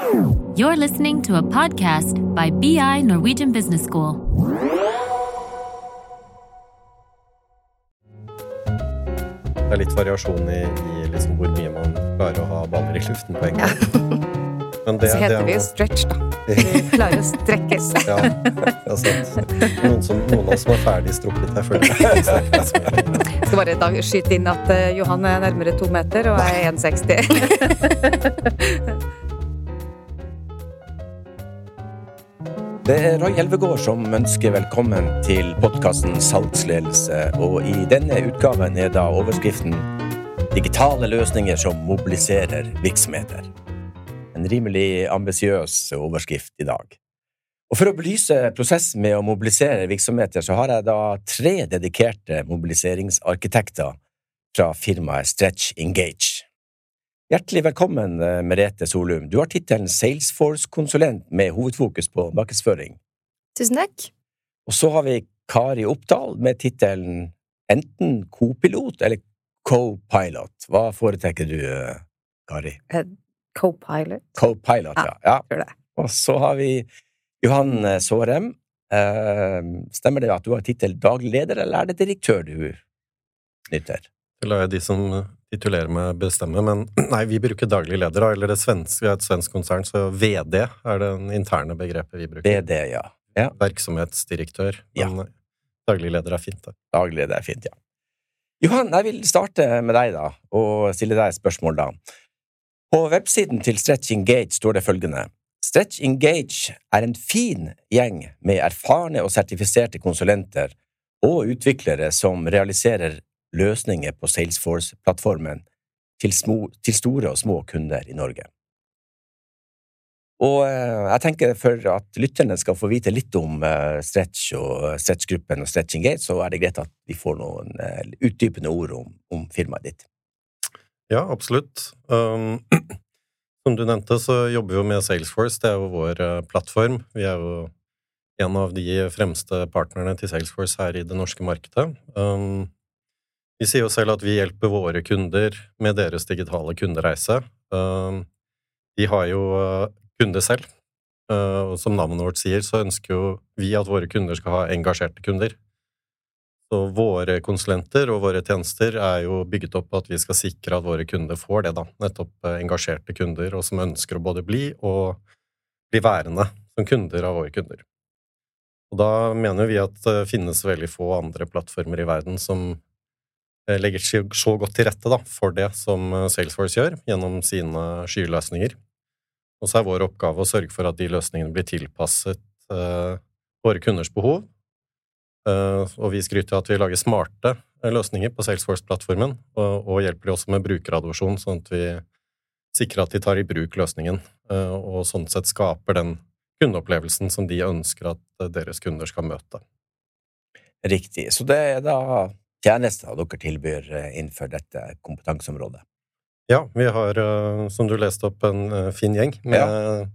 You're listening to a podcast by BI Norwegian Business School. Det er litt variasjon i, i liksom hvor mye man klarer å ha baller i luften på en gang. Men det, Så heter det vi jo stretch, da. Vi klarer å strekkes. ja, ja, sant. Noen, som, noen av oss er ferdig strukket her før det. Skal bare da skyte inn at uh, Johan er nærmere to meter, og jeg er 1,60. Det er Roy Elvegård som ønsker velkommen til podkasten Salgsledelse, og i denne utgaven er da overskriften Digitale løsninger som mobiliserer virksomheter. En rimelig ambisiøs overskrift i dag. Og For å belyse prosessen med å mobilisere virksomheter, så har jeg da tre dedikerte mobiliseringsarkitekter fra firmaet Stretch Engage. Hjertelig velkommen, eh, Merete Solum. Du har tittelen Salesforce-konsulent med hovedfokus på markedsføring. Tusen takk. Og så har vi Kari Oppdal med tittelen enten co-pilot eller co-pilot. Hva foretrekker du, eh, Kari? Co-pilot. Co-pilot, ja. ja. Og så har vi Johan eh, Sårem. Eh, stemmer det at du har tittel daglig leder, eller er det direktør du nytter? Det lar jeg de som titulerer meg, bestemme, men nei, vi bruker daglig leder, da, eller det svenske, er et svensk konsern, så VD er det interne begrepet vi bruker. VD, ja. ja. Virksomhetsdirektør. Men daglig leder er fint, det. Daglig leder er fint, ja. Johan, jeg vil starte med deg, da, og stille deg et spørsmål, da. På websiden til Stretch Engage står det følgende Stretch Engage er en fin gjeng med erfarne og sertifiserte konsulenter og utviklere som realiserer løsninger på Salesforce-plattformen til, til store og små kunder i Norge. Og eh, jeg tenker for at lytterne skal få vite litt om eh, Stretch og Stretch-gruppen og Stretching Gate, så er det greit at vi får noen eh, utdypende ord om, om firmaet ditt. Ja, absolutt. Um, som du nevnte, så jobber vi jo med Salesforce. Det er jo vår eh, plattform. Vi er jo en av de fremste partnerne til Salesforce her i det norske markedet. Um, vi sier jo selv at vi hjelper våre kunder med deres digitale kundereise. Vi de har jo uh, kunder selv, uh, og som navnet vårt sier, så ønsker jo vi at våre kunder skal ha engasjerte kunder. Så våre konsulenter og våre tjenester er jo bygget opp på at vi skal sikre at våre kunder får det, da. Nettopp eh, engasjerte kunder, og som ønsker å både bli og bli værende som kunder av våre kunder. Og da mener vi at det finnes veldig få andre plattformer i verden som eh, legger seg så godt til rette da, for det som eh, Salesforce gjør, gjennom sine skyløsninger. Og så er vår oppgave å sørge for at de løsningene blir tilpasset eh, våre kunders behov, Uh, og vi skryter av at vi lager smarte uh, løsninger på Salesforce-plattformen, og, og hjelper de også med brukeradopsjon, sånn at vi sikrer at de tar i bruk løsningen, uh, og sånn sett skaper den kundeopplevelsen som de ønsker at deres kunder skal møte. Riktig. Så det er da tjenester dere tilbyr innenfor dette kompetanseområdet? Ja, vi har, som du leste opp, en fin gjeng med ja.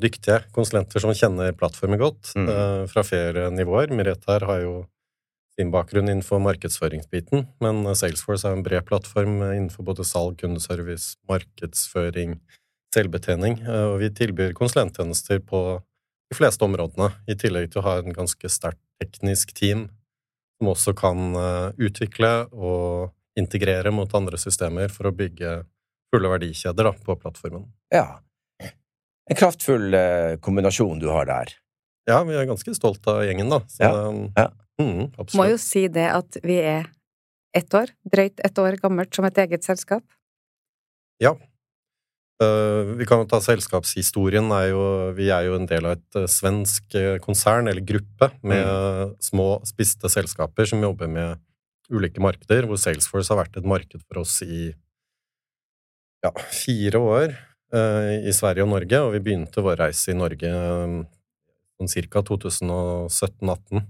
Dyktige konsulenter som kjenner plattformen godt, mm. fra flere nivåer. Merete her har jo sin bakgrunn innenfor markedsføringsbiten, men Salesforce er en bred plattform innenfor både salg, kundeservice, markedsføring, selvbetjening, og vi tilbyr konsulenttjenester på de fleste områdene, i tillegg til å ha en ganske sterkt teknisk team som også kan utvikle og integrere mot andre systemer for å bygge fulle verdikjeder da, på plattformen. Ja, en kraftfull eh, kombinasjon du har der. Ja, vi er ganske stolt av gjengen, da. Så, ja. ja. Mm, Må jo si det at vi er ett år, drøyt ett år gammelt, som et eget selskap. Ja. Uh, vi kan jo ta selskapshistorien. Er jo, vi er jo en del av et uh, svensk uh, konsern, eller gruppe, med mm. små, spiste selskaper som jobber med ulike markeder, hvor Salesforce har vært et marked for oss i ja, fire år. Eh, i Sverige og Norge, og vi begynte vår reise i Norge sånn ca. 2017-18.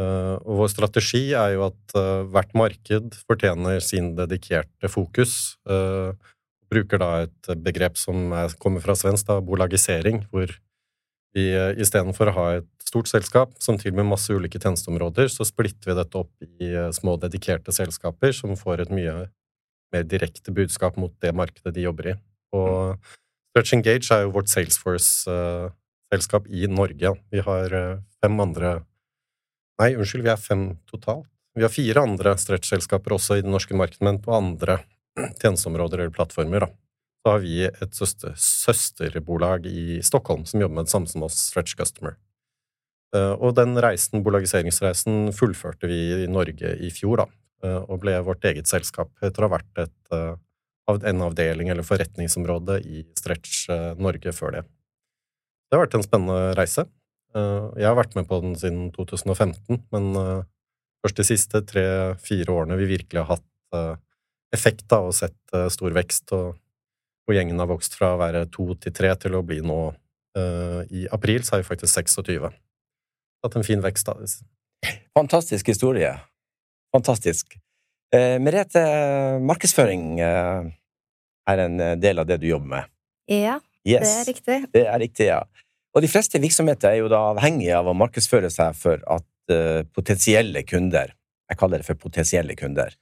Eh, og vår strategi er jo at hvert marked fortjener sin dedikerte fokus. Bruker da et begrep som er, kommer fra svensk, da, bolagisering, hvor vi istedenfor å ha et stort selskap som tilbyr masse ulike tjenesteområder, så splitter vi dette opp i små, dedikerte selskaper som får et mye mer direkte budskap mot det markedet de jobber i. Og Stretch Engage er jo vårt Salesforce-selskap i Norge. Vi har fem andre Nei, unnskyld, vi er fem totalt. Vi har fire andre stretch-selskaper også i det norske markedet, men på andre tjenesteområder eller plattformer. Da. Så har vi et søster, søsterbolag i Stockholm som jobber med det samme som oss, Stretch Customer. Eh, og den reisen, bolagiseringsreisen fullførte vi i Norge i fjor, da, eh, og ble vårt eget selskap etter å ha vært et, eh, en avdeling eller forretningsområde i Stretch Norge før det. Det har vært en spennende reise. Jeg har vært med på den siden 2015, men først de siste tre-fire årene vi virkelig har hatt effekt av og sett stor vekst, og, og gjengen har vokst fra å være to til tre til å bli nå I april så er vi faktisk 26 hatt en fin vekst, da. Fantastisk historie. Fantastisk. Eh, Merete, markedsføring eh, er en eh, del av det du jobber med? Ja, yes. det er riktig. Det er riktig, ja. Og de fleste virksomheter er jo da avhengige av å markedsføre seg for at uh, potensielle kunder, jeg kaller det for potensielle kunder,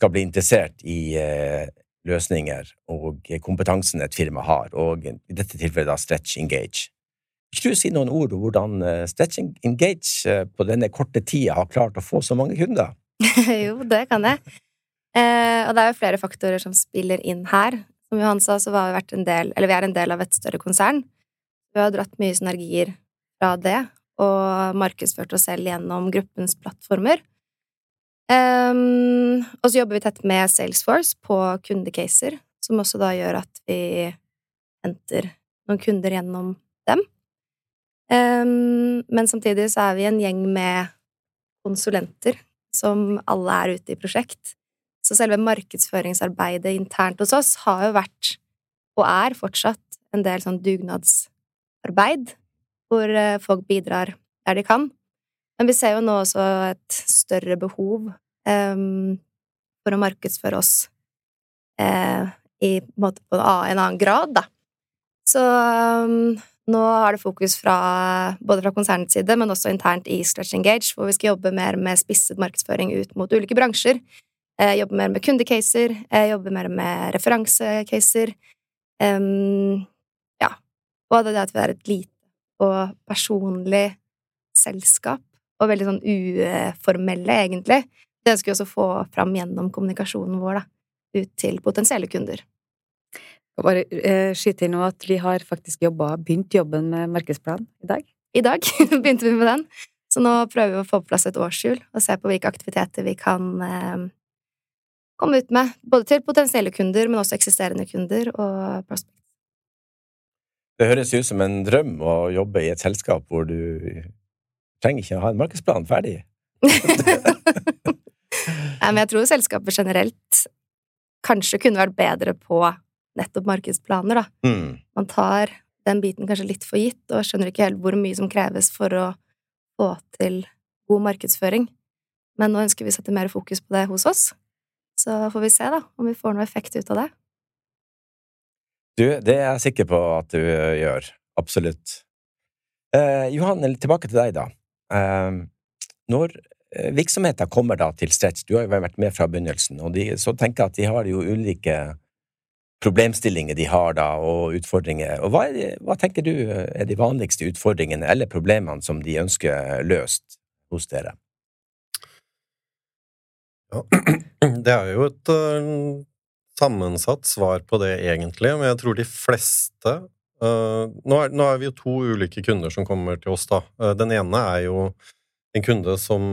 skal bli interessert i uh, løsninger og kompetansen et firma har, og i dette tilfellet da Stretch Engage. Kan du si noen ord om hvordan eh, Stretch Engage eh, på denne korte tida har klart å få så mange kunder? jo, det kan jeg. Eh, og det er jo flere faktorer som spiller inn her. Som Johan sa, så var vi del, vi er en del av et større konsern. Vi har dratt mye synergier fra det, og markedsført oss selv gjennom gruppens plattformer. Um, og så jobber vi tett med Salesforce på kundecaser, som også da gjør at vi henter noen kunder gjennom dem. Um, men samtidig så er vi en gjeng med konsulenter som alle er ute i prosjekt. Så selve markedsføringsarbeidet internt hos oss har jo vært, og er fortsatt, en del sånn dugnadsarbeid, hvor eh, folk bidrar der de kan. Men vi ser jo nå også et større behov um, for å markedsføre oss uh, i, på en, på en annen grad, da. Så um, nå har det fokus fra, både fra konsernets side, men også internt i Stretch Engage, hvor vi skal jobbe mer med spisset markedsføring ut mot ulike bransjer. Uh, jobbe mer med kundecaser, uh, jobbe mer med referansecaser. Um, ja. Og det at vi er et lite og personlig selskap, og veldig sånn uformelle, egentlig. Det ønsker vi også å få fram gjennom kommunikasjonen vår, da, ut til potensielle kunder. Og bare eh, skyte inn nå at vi har faktisk jobba, begynt jobben med markedsplan i dag. I dag begynte vi med den. Så nå prøver vi å få på plass et årshjul og se på hvilke aktiviteter vi kan eh, komme ut med. Både til potensielle kunder, men også eksisterende kunder og prospects. Det høres ut som en drøm å jobbe i et selskap hvor du trenger ikke å ha en markedsplan ferdig. Nei, men jeg tror selskapet generelt kanskje kunne vært bedre på nettopp markedsplaner, da. Mm. Man tar den biten kanskje litt for gitt, og skjønner ikke helt hvor mye som kreves for å få til god markedsføring. Men nå ønsker vi å sette mer fokus på det hos oss. Så får vi se, da, om vi får noe effekt ut av det. Du, det er jeg sikker på at du gjør. Absolutt. Eh, Johan, tilbake til deg, da. Eh, når eh, virksomheter kommer da til Stretch, du har jo vært med fra begynnelsen, og de, så tenker jeg at de har jo ulike problemstillinger de har da, og utfordringer. Og hva, det, hva, tenker du er de vanligste utfordringene eller problemene som de ønsker løst hos dere? Ja, det er jo et uh, sammensatt svar på det, egentlig, men jeg tror de fleste nå, er, nå, er, vi jo to ulike kunder som kommer til oss, da. Uh, den ene er jo en kunde som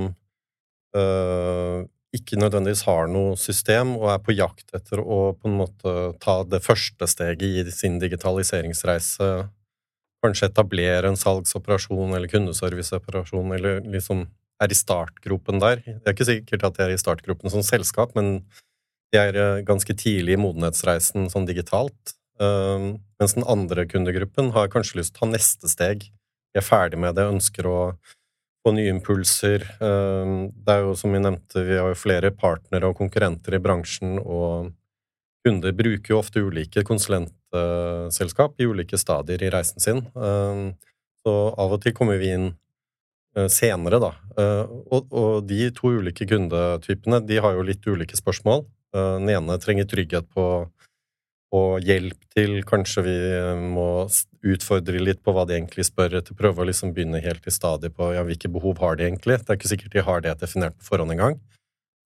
ikke nødvendigvis har noe system og er på jakt etter å på en måte ta det første steget i sin digitaliseringsreise, kanskje etablere en salgsoperasjon eller kundeserviceoperasjon, eller liksom er i startgropen der. Det er ikke sikkert at de er i startgropen som selskap, men de er eh, ganske tidlig i modenhetsreisen sånn digitalt. Uh, mens den andre kundegruppen har kanskje lyst til å ta neste steg. De er ferdig med det, ønsker å få nye impulser. Ehm, det er jo, som vi nevnte, vi har jo flere partnere og konkurrenter i bransjen, og kunder bruker jo ofte ulike konsulentselskap i ulike stadier i reisen sin. Ehm, så av og til kommer vi inn eh, senere, da. Eh, og de to ulike kundetypene de har jo litt ulike spørsmål. Eh, den ene trenger trygghet på og hjelp til. Kanskje vi må utfordre litt på hva de egentlig spør etter. Prøve å liksom begynne helt i stadiet på ja, hvilke behov har de egentlig. Det er ikke sikkert de har det definert på forhånd engang.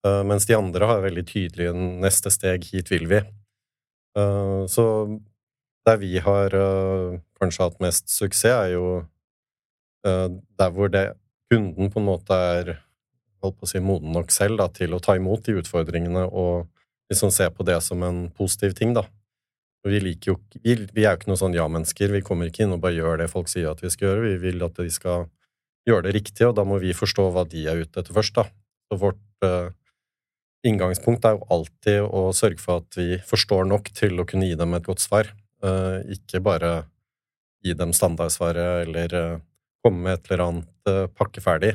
Uh, mens de andre har veldig tydelig neste steg, hit vil vi. Uh, så der vi har uh, kanskje hatt mest suksess, er jo der hvor det, kunden på en måte er holdt på å si, moden nok selv da, til å ta imot de utfordringene og liksom se på det som en positiv ting, da. Vi, liker jo, vi, vi er jo ikke noen sånn ja-mennesker. Vi kommer ikke inn og bare gjør det folk sier at vi skal gjøre. Vi vil at de skal gjøre det riktig, og da må vi forstå hva de er ute etter først, da. Så vårt uh, inngangspunkt er jo alltid å sørge for at vi forstår nok til å kunne gi dem et godt svar. Uh, ikke bare gi dem standardsvaret eller uh, komme med et eller annet pakkeferdig.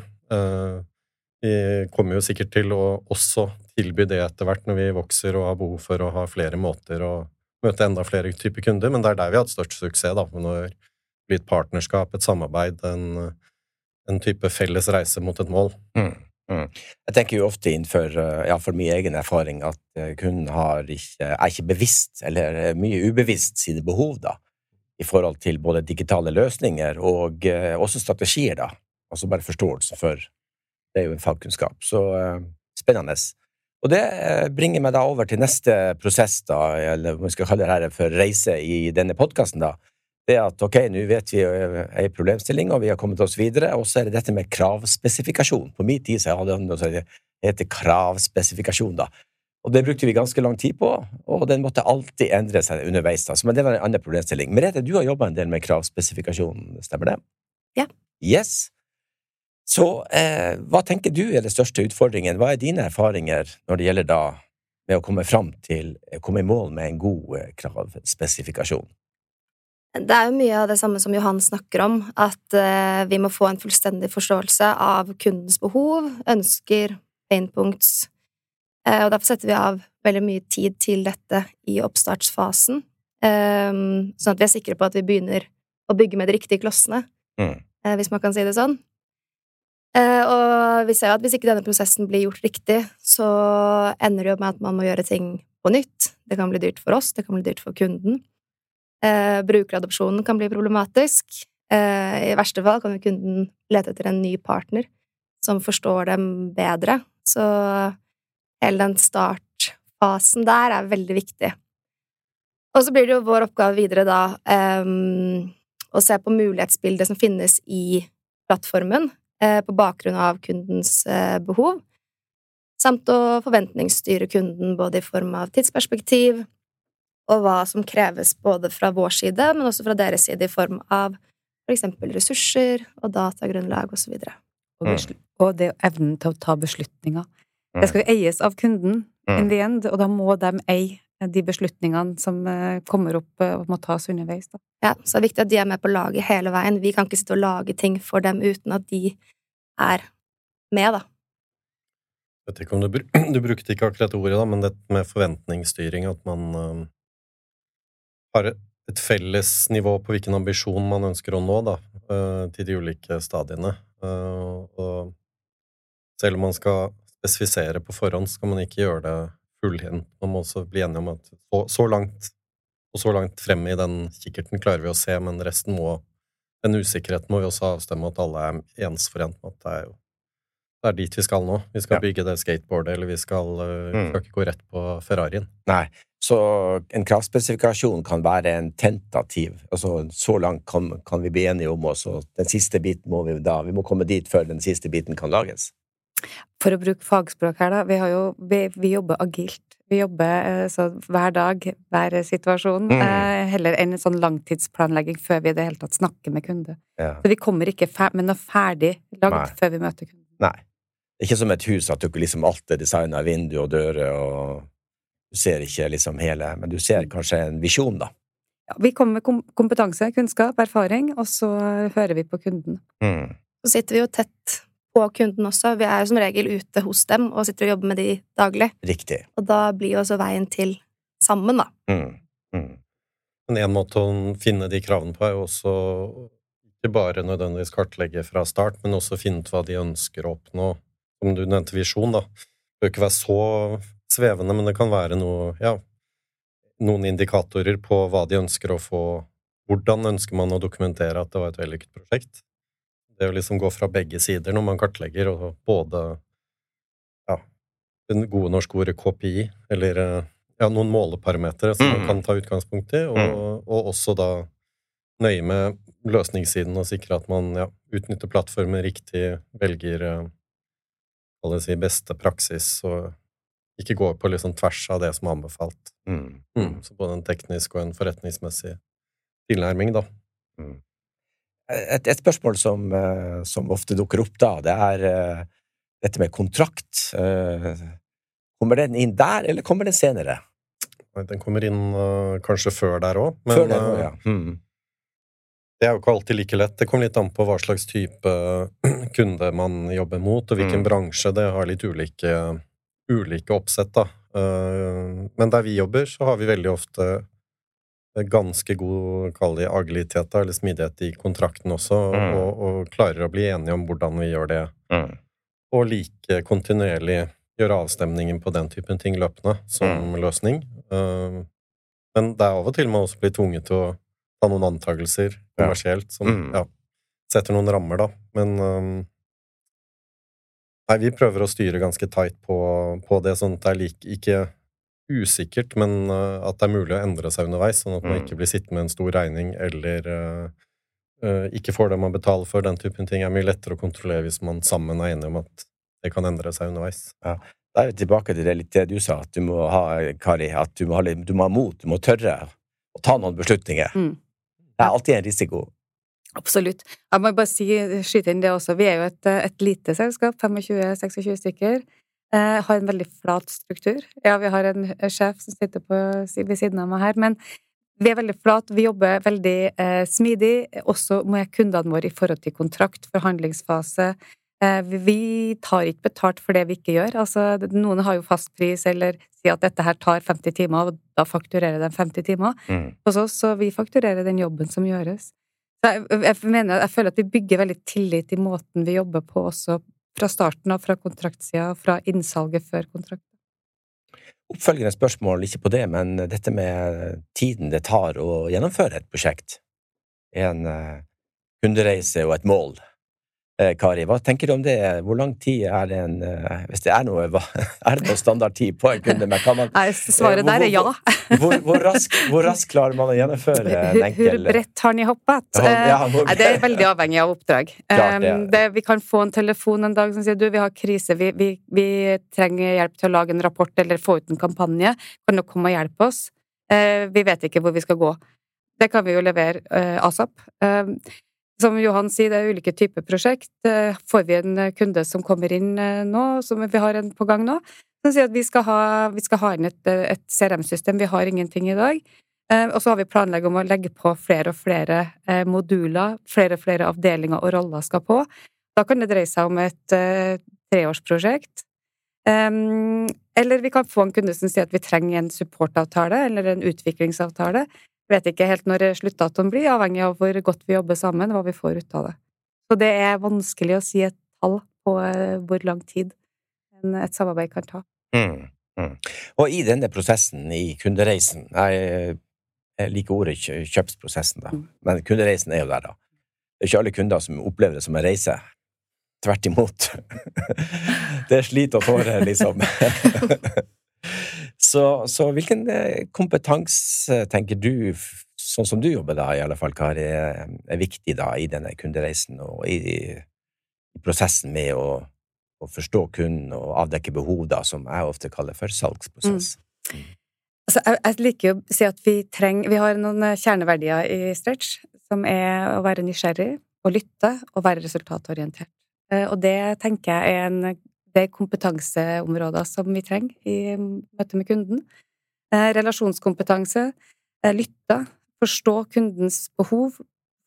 vi kommer jo sikkert til å også tilby det etter hvert når vi vokser og har behov for å ha flere måter å møte enda flere typer kunder, men det er der vi har hatt størst suksess. da, Når det blir et partnerskap, et samarbeid, en, en type felles reise mot et mål. Mm. Mm. Jeg tenker jo ofte innenfor ja, for min egen erfaring at eh, kunden har ikke, er ikke bevisst, eller mye ubevisst, sine behov, da, i forhold til både digitale løsninger og eh, også strategier, da. Altså bare forståelse for Det er jo en fagkunnskap. Så eh, spennende. Og det eh, bringer meg da over til neste prosess, da, eller om vi skal kalle det her for reise i denne podkasten, da. Det at ok, nå vet vi ei problemstilling, og vi har kommet oss videre, og så er det dette med kravspesifikasjon. På min tid så hadde det noe som heter kravspesifikasjon, da. Og det brukte vi ganske lang tid på, og den måtte alltid endre seg underveis. da, Men det var en annen problemstilling. Merete, du har jobba en del med kravspesifikasjon, stemmer det? Ja. Yes. Så eh, hva tenker du er den største utfordringen? Hva er dine erfaringer når det gjelder da med å komme fram til, eh, komme i mål med en god eh, kravspesifikasjon? Det er jo mye av det samme som Johan snakker om, at eh, vi må få en fullstendig forståelse av kundens behov, ønsker, painpunkts, eh, og derfor setter vi av veldig mye tid til dette i oppstartsfasen, eh, sånn at vi er sikre på at vi begynner å bygge med de riktige klossene, mm. Eh, hvis man kan si det sånn. Eh, og vi ser jo at hvis ikke denne prosessen blir gjort riktig, så ender det jo med at man må gjøre ting på nytt. Det kan bli dyrt for oss, det kan bli dyrt for kunden. Eh, brukeradopsjonen kan bli problematisk. Eh, I verste fall kan jo kunden lete etter en ny partner som forstår dem bedre. Så hele den startfasen der er veldig viktig. Og så blir det jo vår oppgave videre da eh, å se på mulighetsbildet som finnes i plattformen, på bakgrunn av kundens eh, behov, samt å forventningsstyre kunden både i form av tidsperspektiv og hva som kreves både fra vår side, men også fra deres side i form av for eksempel ressurser og datagrunnlag osv. Og, mm. og det evnen til å ta beslutninger. Det mm. skal jo eies av kunden in mm. the end, og da må de eie de beslutningene som eh, kommer opp og må tas underveis. Da. Ja, så det er viktig at de er med på laget hele veien. Vi kan ikke sitte og lage ting for dem uten at de er med, da. Jeg vet ikke om du, du brukte ikke akkurat ordet, da, men det med forventningsstyring, at man uh, har et felles nivå på hvilken ambisjon man ønsker å nå, da, uh, til de ulike stadiene. Uh, og selv om man skal spesifisere på forhånd, skal man ikke gjøre det fullhendt. Man må også bli enige om at så, så, langt og så langt fremme i den kikkerten klarer vi å se, men resten må Den usikkerheten må vi også avstemme at alle er ensforent med at det er jo det er dit vi skal nå. Vi skal ja. bygge det skateboardet, eller vi skal, uh, mm. skal ikke gå rett på Ferrarien. Nei, så en kravspesifikasjon kan være en tentativ. Altså, så langt kan, kan vi bli enige om oss, og den siste biten må vi da Vi må komme dit før den siste biten kan lages. For å bruke fagspråk her, da. Vi, jo, vi, vi jobber agilt. Vi jobber eh, så hver dag, hver situasjon, mm. eh, heller enn en sånn langtidsplanlegging før vi i det hele tatt snakker med kunde. Ja. Så vi kommer ikke med noe ferdig lagd før vi møter kunden. Nei. Ikke som et hus at du liksom alt er designa, vinduer og dører, og du ser ikke liksom hele Men du ser kanskje en visjon, da. Ja, vi kommer med kompetanse, kunnskap, erfaring, og så hører vi på kunden. Mm. Så sitter vi jo tett på kunden også. Vi er jo som regel ute hos dem og sitter og jobber med de daglig. Riktig. Og da blir jo også veien til sammen, da. Mm. Mm. Men en måte å finne de kravene på er jo også ikke bare nødvendigvis kartlegge fra start, men også finne ut hva de ønsker å oppnå. Som du nevnte visjon, da. Det bør ikke være så svevende, men det kan være noe Ja, noen indikatorer på hva de ønsker å få Hvordan ønsker man å dokumentere at det var et vellykket prosjekt? Det å liksom gå fra begge sider når man kartlegger, og både ja, det gode norske ordet KPI, eller eh, ja, noen måleparametere som man Mm. kan ta utgangspunkt i, og, Mm. og også da nøye med løsningssiden og sikre at man ja, utnytter plattformen riktig, velger eh, si, beste praksis, og ikke går på liksom tvers av det som er anbefalt. Mm. Mm. Så både en teknisk og en forretningsmessig tilnærming, da. Et, et spørsmål som, eh, som ofte dukker opp da, det er eh, dette med kontrakt. Eh, Kommer den inn der, eller kommer den senere? Den kommer inn kanskje før der òg, men Før der også, ja. Mm. det er jo ikke alltid like lett. Det kommer litt an på hva slags type kunde man jobber mot, og hvilken Mm. bransje. Det har litt ulike, ulike oppsett, da. Men der vi jobber, så har vi veldig ofte ganske god kall agilitet, eller smidighet i kontrakten også, Mm. og, og klarer å bli enige om hvordan vi gjør det. Mm. Og like kontinuerlig gjøre avstemningen på den typen ting løpende som løsning. Uh, Men det er av og til man også blir tvunget til å ta noen antakelser kommersielt som Mm. ja, setter noen rammer, da. Men um, Nei, vi prøver å styre ganske tight på, på det, sånn at det er like, ikke usikkert, men eh, at det er mulig å endre seg underveis, sånn at man Mm. ikke blir sittende med en stor regning eller uh, eh, ikke får det man betaler for. Den typen ting er mye lettere å kontrollere hvis man sammen er enige om at det kan endre seg underveis. Da er vi tilbake til det, litt det du sa, at du må ha, Kari, at du må ha, litt- du må ha mot, du må tørre å ta noen beslutninger. Mm. Det er alltid en risiko. Absolutt. Jeg må bare si, skyte inn det også. Vi er jo et, et lite selskap, 25-26 stykker. Eh, har en veldig flat struktur. Ja, vi har en sjef som sitter på, ved siden av meg her, men vi er veldig flat. Vi jobber veldig eh, smidig, også med kundene våre i forhold til kontrakt, forhandlingsfase. Eh, vi, vi tar ikke betalt for det vi ikke gjør. Altså, noen har jo fast pris eller sier at dette her tar 50 timer, og da fakturerer de 50 timer Mm. hos oss, så vi fakturerer den jobben som gjøres. Jeg, jeg, mener, jeg føler at vi bygger veldig tillit i måten vi jobber på også fra starten av, fra kontraktsida, fra innsalget før kontrakt. Oppfølgende spørsmål, ikke på det, men dette med tiden det tar å gjennomføre et prosjekt. En hundereise kundereise og et mål. Eh, Kari, hva tenker du om det? Hvor lang tid er det en eh, Hvis det er noe, hva, er det noe standardtid på en kunde? Men kan man, Nei, svaret hvor- der er ja. hvor, hvor, rask, hvor rask, klarer man å gjennomføre en enkel hvor bredt har ni hoppet? Ja, ja, Eh, hvor- Nei, det er veldig avhengig av oppdrag. Klart det er Um, det, vi kan få en telefon en dag som sier du, vi har krise, vi, vi, vi trenger hjelp til å lage en rapport eller få ut en kampanje. Kan du komme og hjelpe oss? Eh, vi vet ikke hvor vi skal gå. Det kan vi jo levere eh, asap. Som Johan sier, det er ulike typer prosjekt. Eh, får vi en kunde som kommer inn eh, nå, som vi har en på gang nå, som sier at vi skal ha, vi skal ha inn et, eh, et CRM-system, vi har ingenting i dag. Eh, Og så har vi planlegg om å legge på flere og flere eh, moduler, flere og flere avdelinger og roller skal på. Da kan det dreie seg om et eh, treårsprosjekt. Eller vi kan få en kunde som sier at vi trenger en supportavtale eller en utviklingsavtale. Vet ikke helt når sluttdatoen blir, avhengig av hvor godt vi jobber sammen, hva vi får ut av det. Så det er vanskelig å si et tall på eh, hvor lang tid et samarbeid kan ta. Mm, mm. Og i denne prosessen, i kundereisen Jeg, jeg liker ordet kjøpsprosessen, da. Mm. Men kundereisen er jo der, da. Det er ikke alle kunder som opplever det som en reise. Tvert imot. Det er slit og tårer, liksom. Så, så hvilken eh, kompetanse tenker du, sånn som du jobber da, i alle fall, Kari, er er viktig da i denne kundereisen og i, i prosessen med å, å forstå kunden og avdekke behov, da, som jeg ofte kaller for salgsprosess? Altså, jeg, jeg liker å si at vi trenger Vi har noen eh, kjerneverdier i Stretch, som er å være nysgjerrig, å lytte og være resultatorientert. Eh, Og det tenker jeg er en det kompetanseområder som vi trenger i møte med kunden. Eh, Relasjonskompetanse, eh, lytte, forstå kundens behov,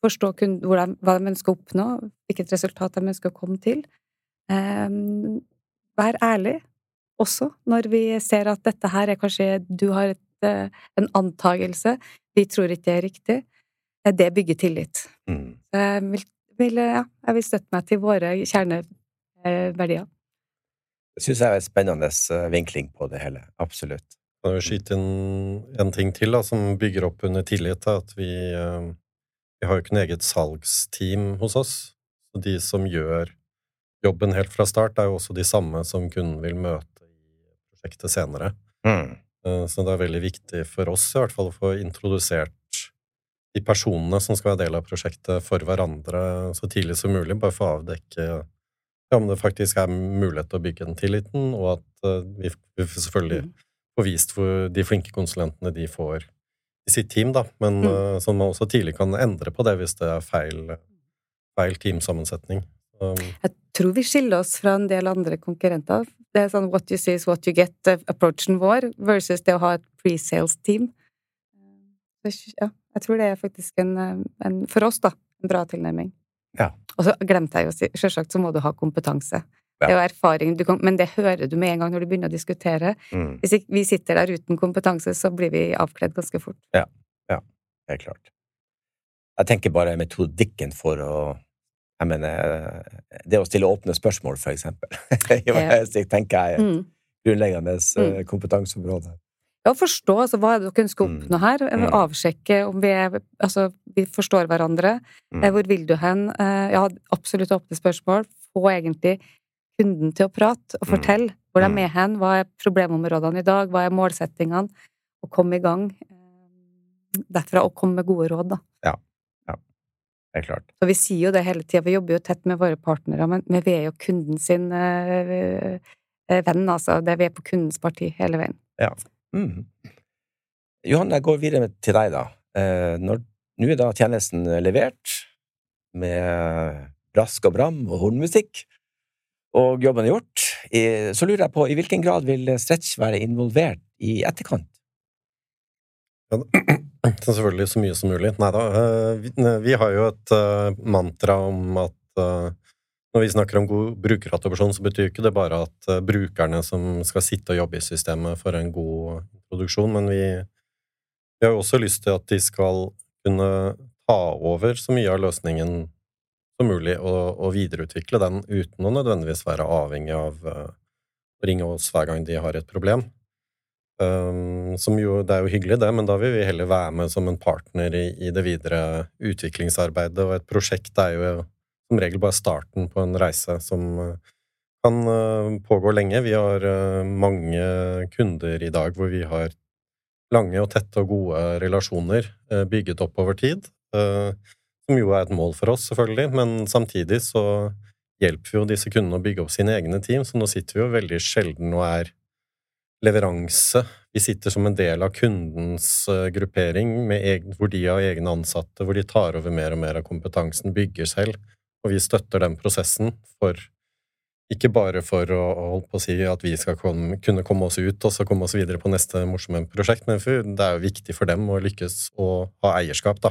forstå kunden, hva de ønsker å oppnå, hvilket resultat de ønsker å komme til. Eh, Vær ærlig, også når vi ser at dette her er kanskje Du har et, eh, en antagelse, vi tror ikke det er riktig. Det bygger tillit. Mm. Jeg vil, vil, ja, jeg vil støtte meg til våre kjerneverdier. Det syns jeg er en spennende eh, vinkling på det hele. Absolutt. Kan jo skyte inn en ting til da, som bygger opp under tillit. Da, at vi, eh, vi har jo ikke noe eget salgsteam hos oss. Så de som gjør jobben helt fra start, er jo også de samme som kunden vil møte i prosjektet senere. Mm. Eh, Så det er veldig viktig for oss i hvert fall å få introdusert de personene som skal være del av prosjektet, for hverandre så tidlig som mulig, bare for å avdekke ja, om det faktisk er mulighet til å bygge den tilliten, og at eh, vi, selvfølgelig Mm. får vist hvor de flinke konsulentene de får i sitt team, da, men Mm. eh, sånn man også tidlig kan endre på det hvis det er feil, feil teamsammensetning. Um, Jeg tror vi skiller oss fra en del andre konkurrenter. Det er sånn what you see is what you get-approachen vår, versus det å ha et pre-sales-team. Ja, jeg tror det er faktisk en, eh, en for oss, da, en bra tilnærming. Ja. Og så glemte jeg jo å si, selvsagt så må du ha kompetanse. Det er jo erfaring, du kan, men det hører du med en gang når du begynner å diskutere. Mm. Hvis vi sitter der uten kompetanse, så blir vi avkledd ganske fort. ja, Helt klart. Jeg tenker bare metodikken for å Jeg mener, det å stille åpne spørsmål, for eksempel. Det tenker jeg er et Mm. grunnleggende eh, Mm. kompetanseområde. Ja, forstå altså, hva er det dere ønsker å Mm. oppnå her. Mm. Avsjekke om vi, er, altså, vi forstår hverandre. Mm. Eh, Hvor vil du hen? Eh, Ja, absolutt åpne spørsmål. Få egentlig kunden til å prate og Mm. fortelle hvor de er er hen. Hva er problemområdene i dag? Hva er målsettingene? Og komme i gang eh, derfra, og komme med gode råd, da. Ja. ja. Det er klart. Så vi sier jo det hele tida. Vi jobber jo tett med våre partnere, men, vi er jo kunden sin eh, eh, venn, altså. Det, vi er på kundens parti hele veien. Mm. Johan, jeg går videre til deg, da. Eh, nå er da tjenesten levert med brask og bram og hornmusikk, og jobben er gjort. Så lurer jeg på, i hvilken grad vil Stretch være involvert i etterkant? Ja, selvfølgelig så mye som mulig. Nei da. eh, vi, har jo et eh, mantra om at eh, når vi snakker om god brukeradopsjon, så betyr ikke det bare at eh, brukerne som skal sitte og jobbe i systemet, får en god produksjon, men vi, vi har jo også lyst til at de skal kunne ta over så mye av løsningen som mulig, og, og videreutvikle den uten å nødvendigvis være avhengig av eh, å ringe oss hver gang de har et problem. Um, som jo, det er jo hyggelig, det, men da vil vi heller være med som en partner i, i det videre utviklingsarbeidet. Og et prosjekt er jo som regel bare starten på en reise som uh, kan uh, pågå lenge. Vi har uh, mange kunder i dag hvor vi har lange og tette og gode relasjoner bygget opp over tid. som jo er et mål for oss, selvfølgelig, men samtidig så hjelper vi jo disse kundene å bygge opp sine egne team, så nå sitter vi jo veldig sjelden og er leveranse. Vi sitter som en del av kundens eh, gruppering, egen, hvor de har egne ansatte, hvor de tar over mer og mer av kompetansen, bygger selv, og vi støtter den prosessen for ikke bare for å, å holde på å si at vi skal komme, kunne komme oss ut og så komme oss videre på neste morsomme prosjekt, men for det er jo viktig for dem å lykkes og ha eierskap, da.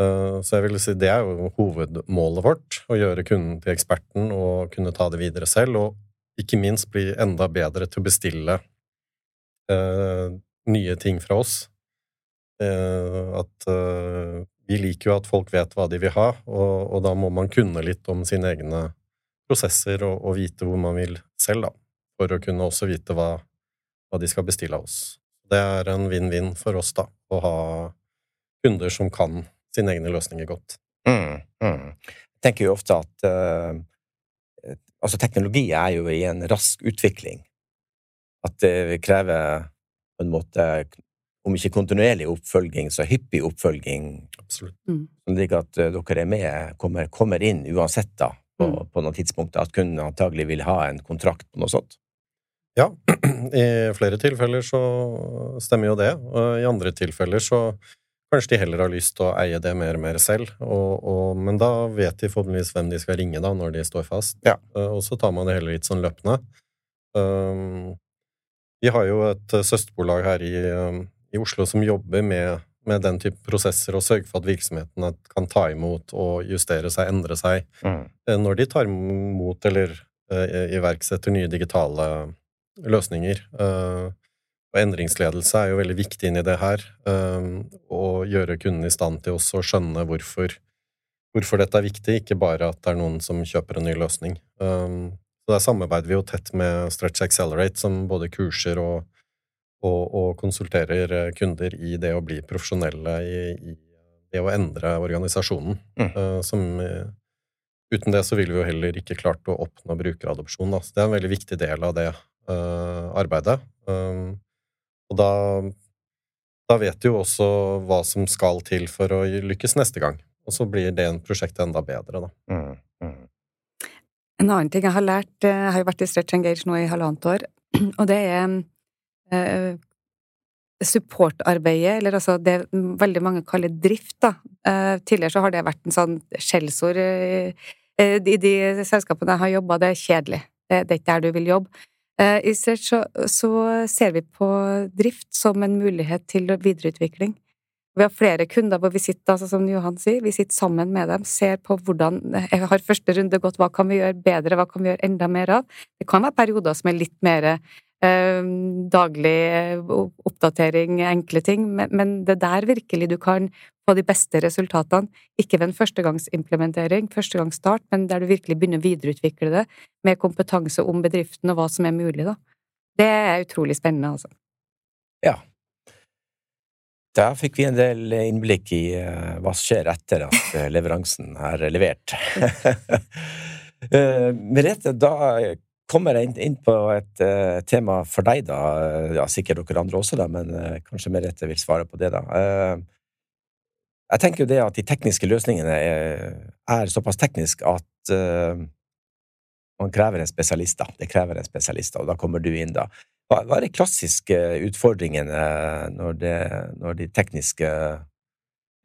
Eh, Så jeg vil si det er jo hovedmålet vårt, å gjøre kunden til eksperten og kunne ta det videre selv, og ikke minst bli enda bedre til å bestille eh, nye ting fra oss. Eh, at vi liker jo at folk vet hva de vil ha, og, og da må man kunne litt om sine egne prosesser og, og vite hvor man vil selv, da, for å kunne også vite hva, hva de skal bestille av oss. Det er en vinn-vinn for oss, da, å ha kunder som kan sine egne løsninger godt. Mm, mm. Jeg tenker jo ofte at uh, altså teknologi er jo i en rask utvikling. At det krever på en måte, om ikke kontinuerlig oppfølging, så hyppig oppfølging. Absolutt. Slik at eh, dere er med, kommer, kommer inn uansett da, på, Mm. på noen tidspunkt, at kunden antagelig vil ha en kontrakt på noe sånt. Ja, i flere tilfeller så stemmer jo det, og i andre tilfeller så kanskje de heller har lyst til å eie det mer og mer selv, og, og, men da vet de forhåpentligvis hvem de skal ringe da, når de står fast, Ja. Eh, og så tar man det heller litt sånn løpende. Um, vi har jo et søsterbolag her i, um, i Oslo som jobber med, med den type prosesser og sørger for at virksomhetene kan ta imot og justere seg, endre seg, Mm. eh, når de tar imot eller eh, iverksetter nye digitale løsninger. Eh, og endringsledelse er jo veldig viktig inn i det her. Å gjøre kunden i stand til også å skjønne hvorfor, hvorfor dette er viktig, ikke bare at det er noen som kjøper en ny løsning. Så der samarbeider vi jo tett med Stretch Accelerate, som både kurser og, og, og, konsulterer kunder i det å bli profesjonelle i, i det å endre organisasjonen. Mm. Uh, som Uten det så ville vi jo heller ikke klart å oppnå brukeradopsjon. Da. Så det er en veldig viktig del av det uh, arbeidet. Um, og da, da vet du jo også hva som skal til for å lykkes neste gang. Og så blir det en prosjekt enda bedre, da. Mm, mm. En annen ting jeg har lært, eh, jeg har jo vært i Stretch Engage nå i halvannet år, og det er eh, supportarbeidet, eller altså det veldig mange kaller drift, da. Eh, tidligere så har det vært en sånn skjellsord eh, eh, i de selskapene jeg har jobba, det er kjedelig. Det, er ikke der du vil jobbe. Eh, I Stretch så, så ser vi på drift som en mulighet til videreutvikling. Vi har flere kunder hvor vi sitter, altså som Johan sier, vi sitter sammen med dem, ser på hvordan jeg har første runde gått, hva kan vi gjøre bedre, hva kan vi gjøre enda mer av? Det kan være perioder som er litt mer eh, daglig eh, oppdatering, enkle ting, men, det er der virkelig du kan få de beste resultatene. Ikke ved en førstegangsimplementering, førstegangsstart, men der du virkelig begynner å videreutvikle det med kompetanse om bedriften og hva som er mulig, da. Det er utrolig spennende, altså. Ja, Der fikk vi en del innblikk i uh, hva som skjer etter at uh, leveransen er levert. Merete, da kommer jeg inn, på et tema for deg, da. Ja, sikkert dere andre også, da, men kanskje Merete vil svare på det, da. jeg tenker jo det at de tekniske løsningene er, er såpass tekniske at man krever en spesialist, da. Det krever en spesialist, og da kommer du inn, da. Hva, hva er de klassiske utfordringene når, det, når de tekniske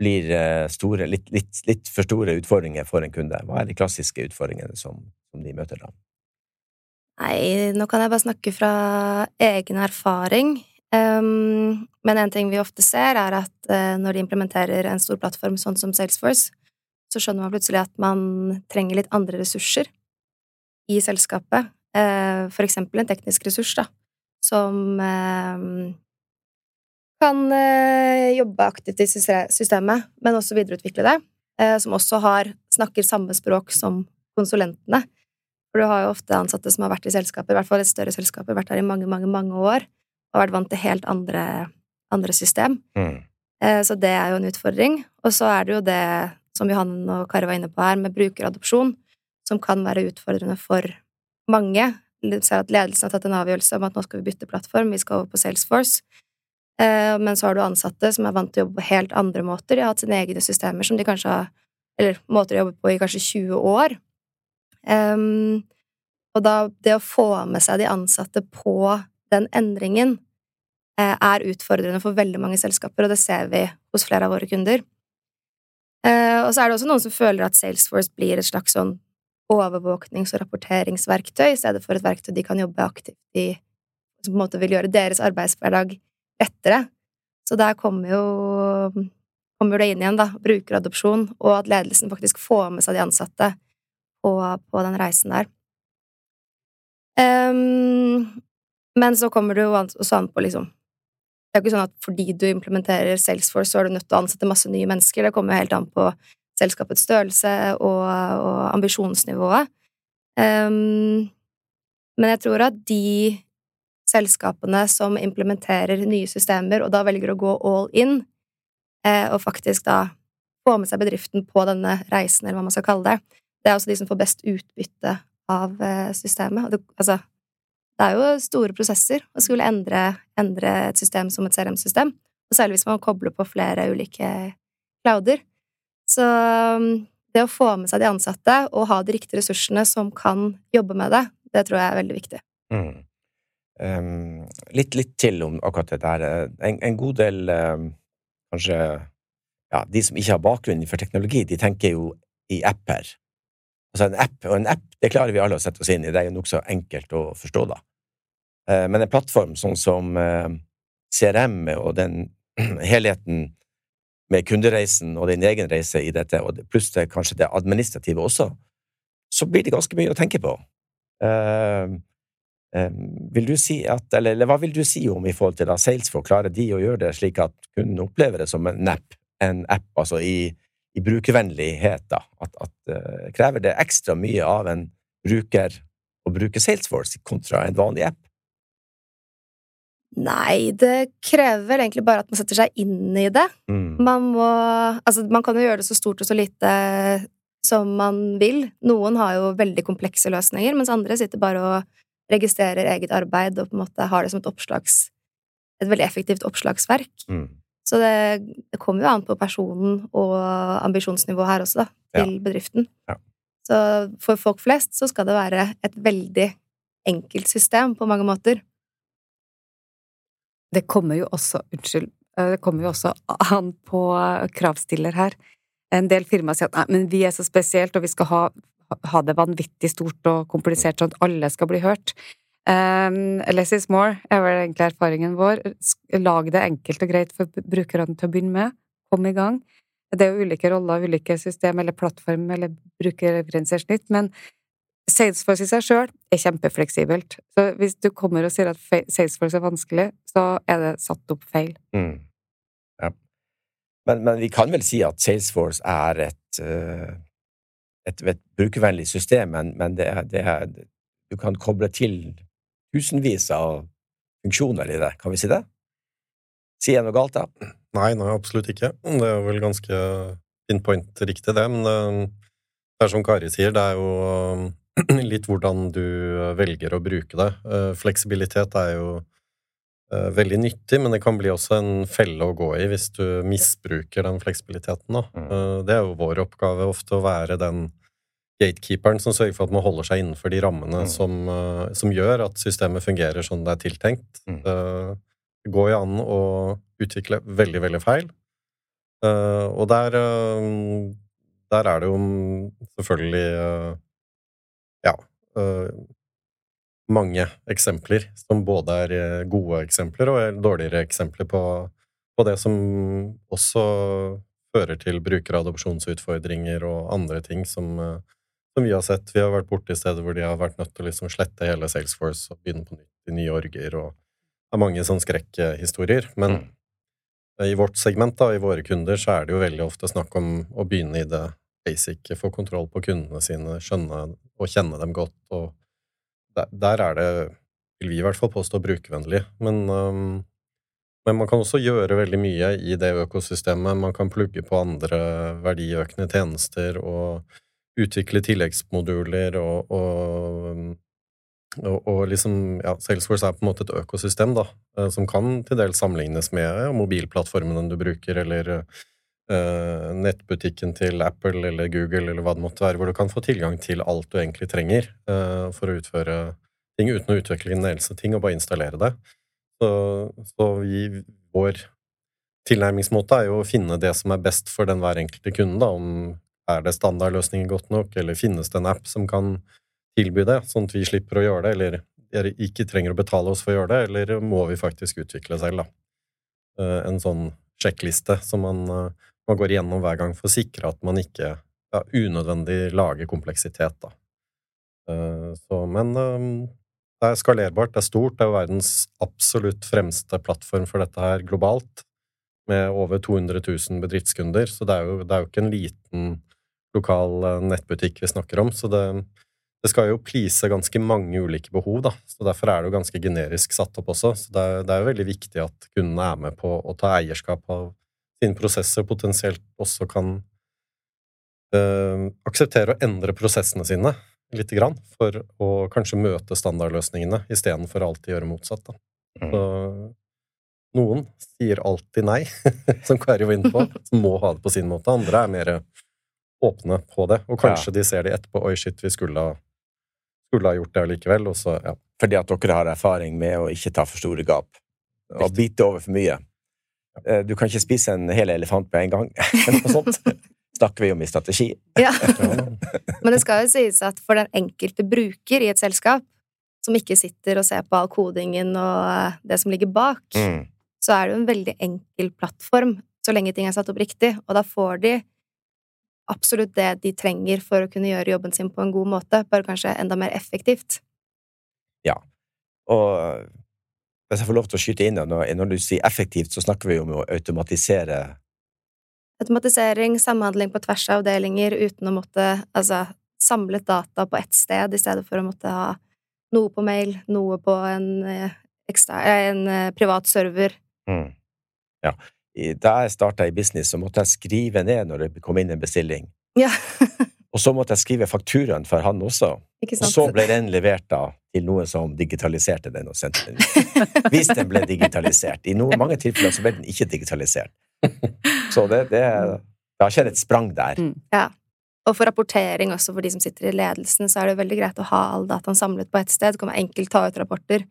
blir eh, store, litt, litt, litt, for store utfordringer for en kunde? Hva er de klassiske utfordringene som, som de møter da? Nei, nå kan jeg bare snakke fra egen erfaring. Um, men en ting vi ofte ser, er at uh, når de implementerer en stor plattform sånn som Salesforce, så skjønner man plutselig at man trenger litt andre ressurser i selskapet. Uh, for eksempel en teknisk ressurs, da som uh, kan eh, jobbe aktivt i systemet, men også videreutvikle det. Som også har, snakker samme språk som konsulentene. For du har jo ofte ansatte som har vært i selskaper, i hvert fall i større selskaper, vært der i mange, mange, mange år, og vært vant til helt andre, andre system. Mm. Så det er jo en utfordring. Og så er det jo det som Johan og Kari var inne på her, med brukeradopsjon, som kan være utfordrende for mange ser at ledelsen har tatt en avgjørelse om at nå skal vi bytte plattform, vi skal over på Salesforce. Eh, men så har du ansatte som er vant til å jobbe på helt andre måter. De har hatt sine egne systemer som de kanskje har Eller måter å jobbe på i kanskje 20 år. Um, og da det å få med seg de ansatte på den endringen eh, er utfordrende for veldig mange selskaper, og det ser vi hos flere av våre kunder. Eh, og så er det også noen som føler at Salesforce blir et slags sånn overvåknings- og rapporteringsverktøy i stedet for et verktøy de kan jobbe aktivt i, som på en måte vil gjøre deres arbeidshverdag lettere. Så der kommer jo kommer det inn igjen, da, brukeradopsjon, og at ledelsen faktisk får med seg de ansatte på, på den reisen der. Um, men så kommer jo også an på, liksom Det er jo ikke sånn at fordi du implementerer Salesforce, så er du nødt til å ansette masse nye mennesker. Det kommer jo helt an på selskapets størrelse og, og ambisjonsnivået. Um, men jeg tror at de selskapene som implementerer nye systemer, og da velger å gå all in, eh, og faktisk da få med seg bedriften på denne reisen, eller hva man skal kalle det, det er også de som får best utbytte av eh, systemet. Det, altså, det er jo store prosesser å skulle endre, endre et system som et CRM-system, og særlig hvis man kobler på flere ulike clouder. Så um, det å få med seg de ansatte og ha de riktige ressursene som kan jobbe med det, det tror jeg er veldig viktig. Mm. Um, litt, litt, til om akkurat det der. En, en god del um, kanskje ja, De som ikke har bakgrunn for teknologi, de tenker jo i apper. Altså en app, og en app det klarer vi alle å sette oss inn i, det er jo nokså enkelt å forstå, da. Uh, men en plattform sånn som uh, CRM og den helheten med kundereisen og din egen reise i dette, og pluss det, kanskje det administrative også, så blir det ganske mye å tenke på. Uh, vil du si at, eller, eller, hva vil du si om i forhold til da Salesforce? Klarer de å gjøre det slik at kunden opplever det som en app, en app altså i, i brukervennlighet? da, At, at uh, Krever det ekstra mye av en bruker å bruke Salesforce kontra en vanlig app? Nei, det krever vel egentlig bare at man setter seg inn i det. Mm. Man må Altså, man kan jo gjøre det så stort og så lite som man vil. Noen har jo veldig komplekse løsninger, mens andre sitter bare og registrerer eget arbeid og på en måte har det som et oppslags Et veldig effektivt oppslagsverk. Mm. Så det, det kommer jo an på personen og ambisjonsnivået her også, da, til bedriften. Ja. Så for folk flest så skal det være et veldig enkelt system på mange måter. Det kommer jo også Unnskyld. eh, Det kommer jo også an på kravstiller her. En del firmaer sier at nei, men vi er så spesielt, og vi skal ha, ha det vanvittig stort og komplisert, sånn at alle skal bli hørt. Um, less is more er vel egentlig erfaringen vår. Lag det enkelt og greit for brukerne til å begynne med. Kom i gang. Det er jo ulike roller, ulike system eller plattform eller brukergrensesnitt, men Salesforce i seg sjøl er kjempefleksibelt. Så hvis du kommer og sier at Salesforce er vanskelig, så er det satt opp feil. Mm. Ja. Men, men vi kan vel si at Salesforce er et, eh, et, et brukervennlig system, men, men det er, det du kan koble til tusenvis av funksjoner i det. Kan vi si det? Sier jeg noe galt, da? Nei, nei, absolutt ikke. Det er vel ganske pinpoint riktig, det. Men det, det er som Kari sier, det er jo eh, litt hvordan du velger å bruke det. Eh, Fleksibilitet er jo eh, veldig nyttig, men det kan bli også en felle å gå i hvis du misbruker den fleksibiliteten. Da. Mm. Eh, Det er jo vår oppgave ofte å være den gatekeeperen som sørger for at man holder seg innenfor de rammene Mm. som, eh, som gjør at systemet fungerer sånn det er tiltenkt. Mm. Eh, Det går jo an å utvikle veldig, veldig feil. Eh, og der, der er det jo selvfølgelig ja mange eksempler som både er gode eksempler og dårligere eksempler på, på det som også fører til brukeradopsjonsutfordringer og andre ting som, som vi har sett. Vi har vært borte i steder hvor de har vært nødt til å liksom slette hele Salesforce og begynne på nytt i nye orger, og det er mange sånne skrekkhistorier. Men Mm. i vårt segment, da, i våre kunder, så er det jo veldig ofte snakk om å begynne i det basic, få kontroll på kundene sine, skjønne og kjenne dem godt, og der, der er det, vil vi i hvert fall påstå, brukervennlig. Men, um, men man kan også gjøre veldig mye i det økosystemet. Man kan plugge på andre verdiøkende tjenester og utvikle tilleggsmoduler og, og og, og liksom, ja, Salesforce er på en måte et økosystem da, eh, som kan til dels sammenlignes med mobilplattformene mobilplattformen du bruker, eller uh, nettbutikken til Apple eller Google, eller hva det måtte være, hvor du kan få tilgang til alt du egentlig trenger uh, for å utføre ting uten å utvikle en eneste ting, og bare installere det. Så, så vi, vår tilnærmingsmåte er jo å finne det som er best for den hver enkelte kunde, da, om er det standardløsninger godt nok, eller finnes det en app som kan tilby det, sånn at vi slipper å gjøre det, eller ikke trenger å betale oss for å gjøre det, eller må vi faktisk utvikle selv, da. Eh, En sånn sjekkliste som man, eh, man går igjennom hver gang for å sikre at man ikke ja, unødvendig lager kompleksitet, da. Eh, Så, men eh, det er skalerbart, det er stort, det er verdens absolutt fremste plattform for dette her globalt, med over 200 000 bedriftskunder, så det er jo, det er jo ikke en liten lokal eh, nettbutikk vi snakker om, så det, det skal jo please ganske mange ulike behov, da, så derfor er det jo ganske generisk satt opp også. Så det er, det er jo veldig viktig at kundene er med på å ta eierskap av sine prosesser, potensielt også kan øh, akseptere å endre prosessene sine lite grann, for å kanskje møte standardløsningene istedenfor alltid gjøre motsatt. Da. Mm. Så noen sier alltid nei, som Kari var inne på, som må ha det på sin måte. Andre er mer åpne på det, og kanskje de ser det etterpå. Oi, shit, vi skulle ha, skulle ha gjort det allikevel. Og så, ja. Fordi at dere har erfaring med å ikke ta for store gap og bite over for mye. Eh, Du kan ikke spise en hel elefant på en gang. Noe sånt snakker vi om i strategi. Ja. Ja. Men det skal jo sies at for den enkelte bruker i et selskap, som ikke sitter og ser på all kodingen og eh, det som ligger bak, Mm. så er det jo en veldig enkel plattform, så lenge ting er satt opp riktig, og da får de absolutt det de trenger for å kunne gjøre jobben sin på en god måte, bare kanskje enda mer effektivt. Ja, Og hvis jeg får lov til å skyte inn, når, du sier effektivt, så snakker vi om å automatisere Automatisering, samhandling på tvers av avdelinger uten å måtte altså, samlet data på ett sted, i stedet for å måtte ha noe på mail, noe på en eh, en eh, privat server. Mm. Ja. Da jeg starta i business, så måtte jeg skrive ned når det kom inn en bestilling. Ja, Og så måtte jeg skrive fakturaen for han også. Og så ble den levert da til noen som digitaliserte den og sendte den. Hvis den ble digitalisert. I noen, mange tilfeller så ble den ikke digitalisert. Så det, det, det har skjedd et sprang der. Mm. Ja. Og for rapportering også for de som sitter i ledelsen, så er det veldig greit å ha all dataen samlet på ett sted. Det kan man enkelt ta ut rapporter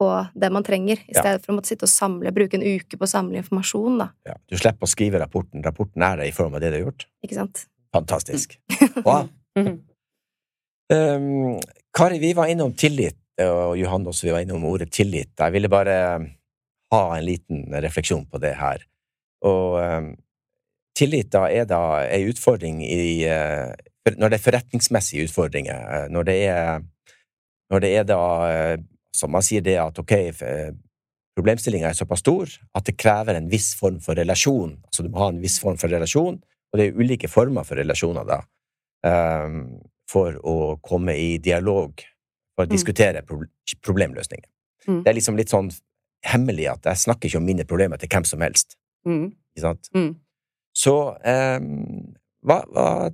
på det man trenger, i Ja. stedet for å måtte sitte og samle, bruke en uke på å samle informasjon, da. Ja, du slipper å skrive rapporten. Rapporten er der i form av det du har gjort. Ikke sant? Fantastisk. Wow. Mhm. Um, Kari, vi var innom tillit, og Johan også, vi var innom ordet tillit. Jeg ville bare ha en liten refleksjon på det her. Og um, tillit da er da en utfordring i uh, Når det er forretningsmessige utfordringer, eh, når det er Når det er da eh, Som man sier det at ok, problemstillinga er såpass stor at det krever en viss form for relasjon. Altså du må ha en viss form for relasjon, og det er ulike former for relasjoner da um, for å komme i dialog, for å Mm. diskutere proble- problemløsninger. Mm. Det er liksom litt sånn hemmelig at jeg snakker ikke om mine problemer til hvem som helst. Mm. Ikke sant? Mm. Så um, hva, hva,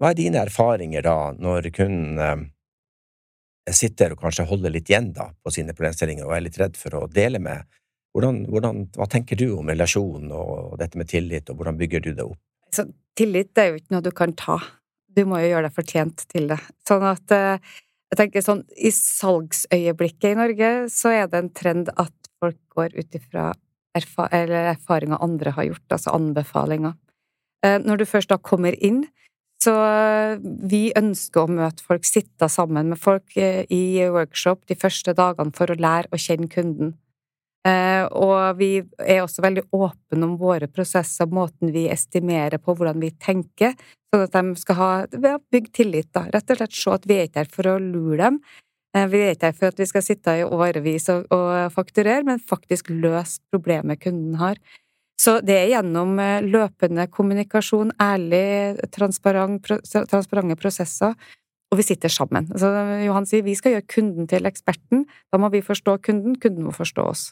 hva er dine erfaringer da, når kunden um, sitter og kanskje holder litt igjen da på sine problemstillinger og er litt redd for å dele med? Hvordan, hvordan, hva tenker du om relasjonen og dette med tillit, og hvordan bygger du det opp? Så tillit er jo ikke noe du kan ta. Du må jo gjøre deg fortjent til det. Sånn at eh, jeg tenker sånn i salgsøyeblikket i Norge så er det en trend at folk går ut ifra erfaringer andre har gjort, altså anbefalinger. Eh, Når du først da kommer inn, så eh, vi ønsker å møte folk, sitte sammen med folk eh, i workshop de første dagene for å lære å kjenne kunden. Eh, og vi er også veldig åpne om våre prosesser, måten vi estimerer på, hvordan vi tenker, sånn at de skal ha bygd tillit, da. Rett og slett se at vi er ikke her for å lure dem. Vi er ikke her for at vi skal sitte i årevis og, og fakturere, men faktisk løse problemet kunden har. Så det er gjennom eh, løpende kommunikasjon, ærlig, transparent, transparente prosesser, og vi sitter sammen. Så Johan sier vi skal gjøre kunden til eksperten. Da må vi forstå kunden, kunden må forstå oss.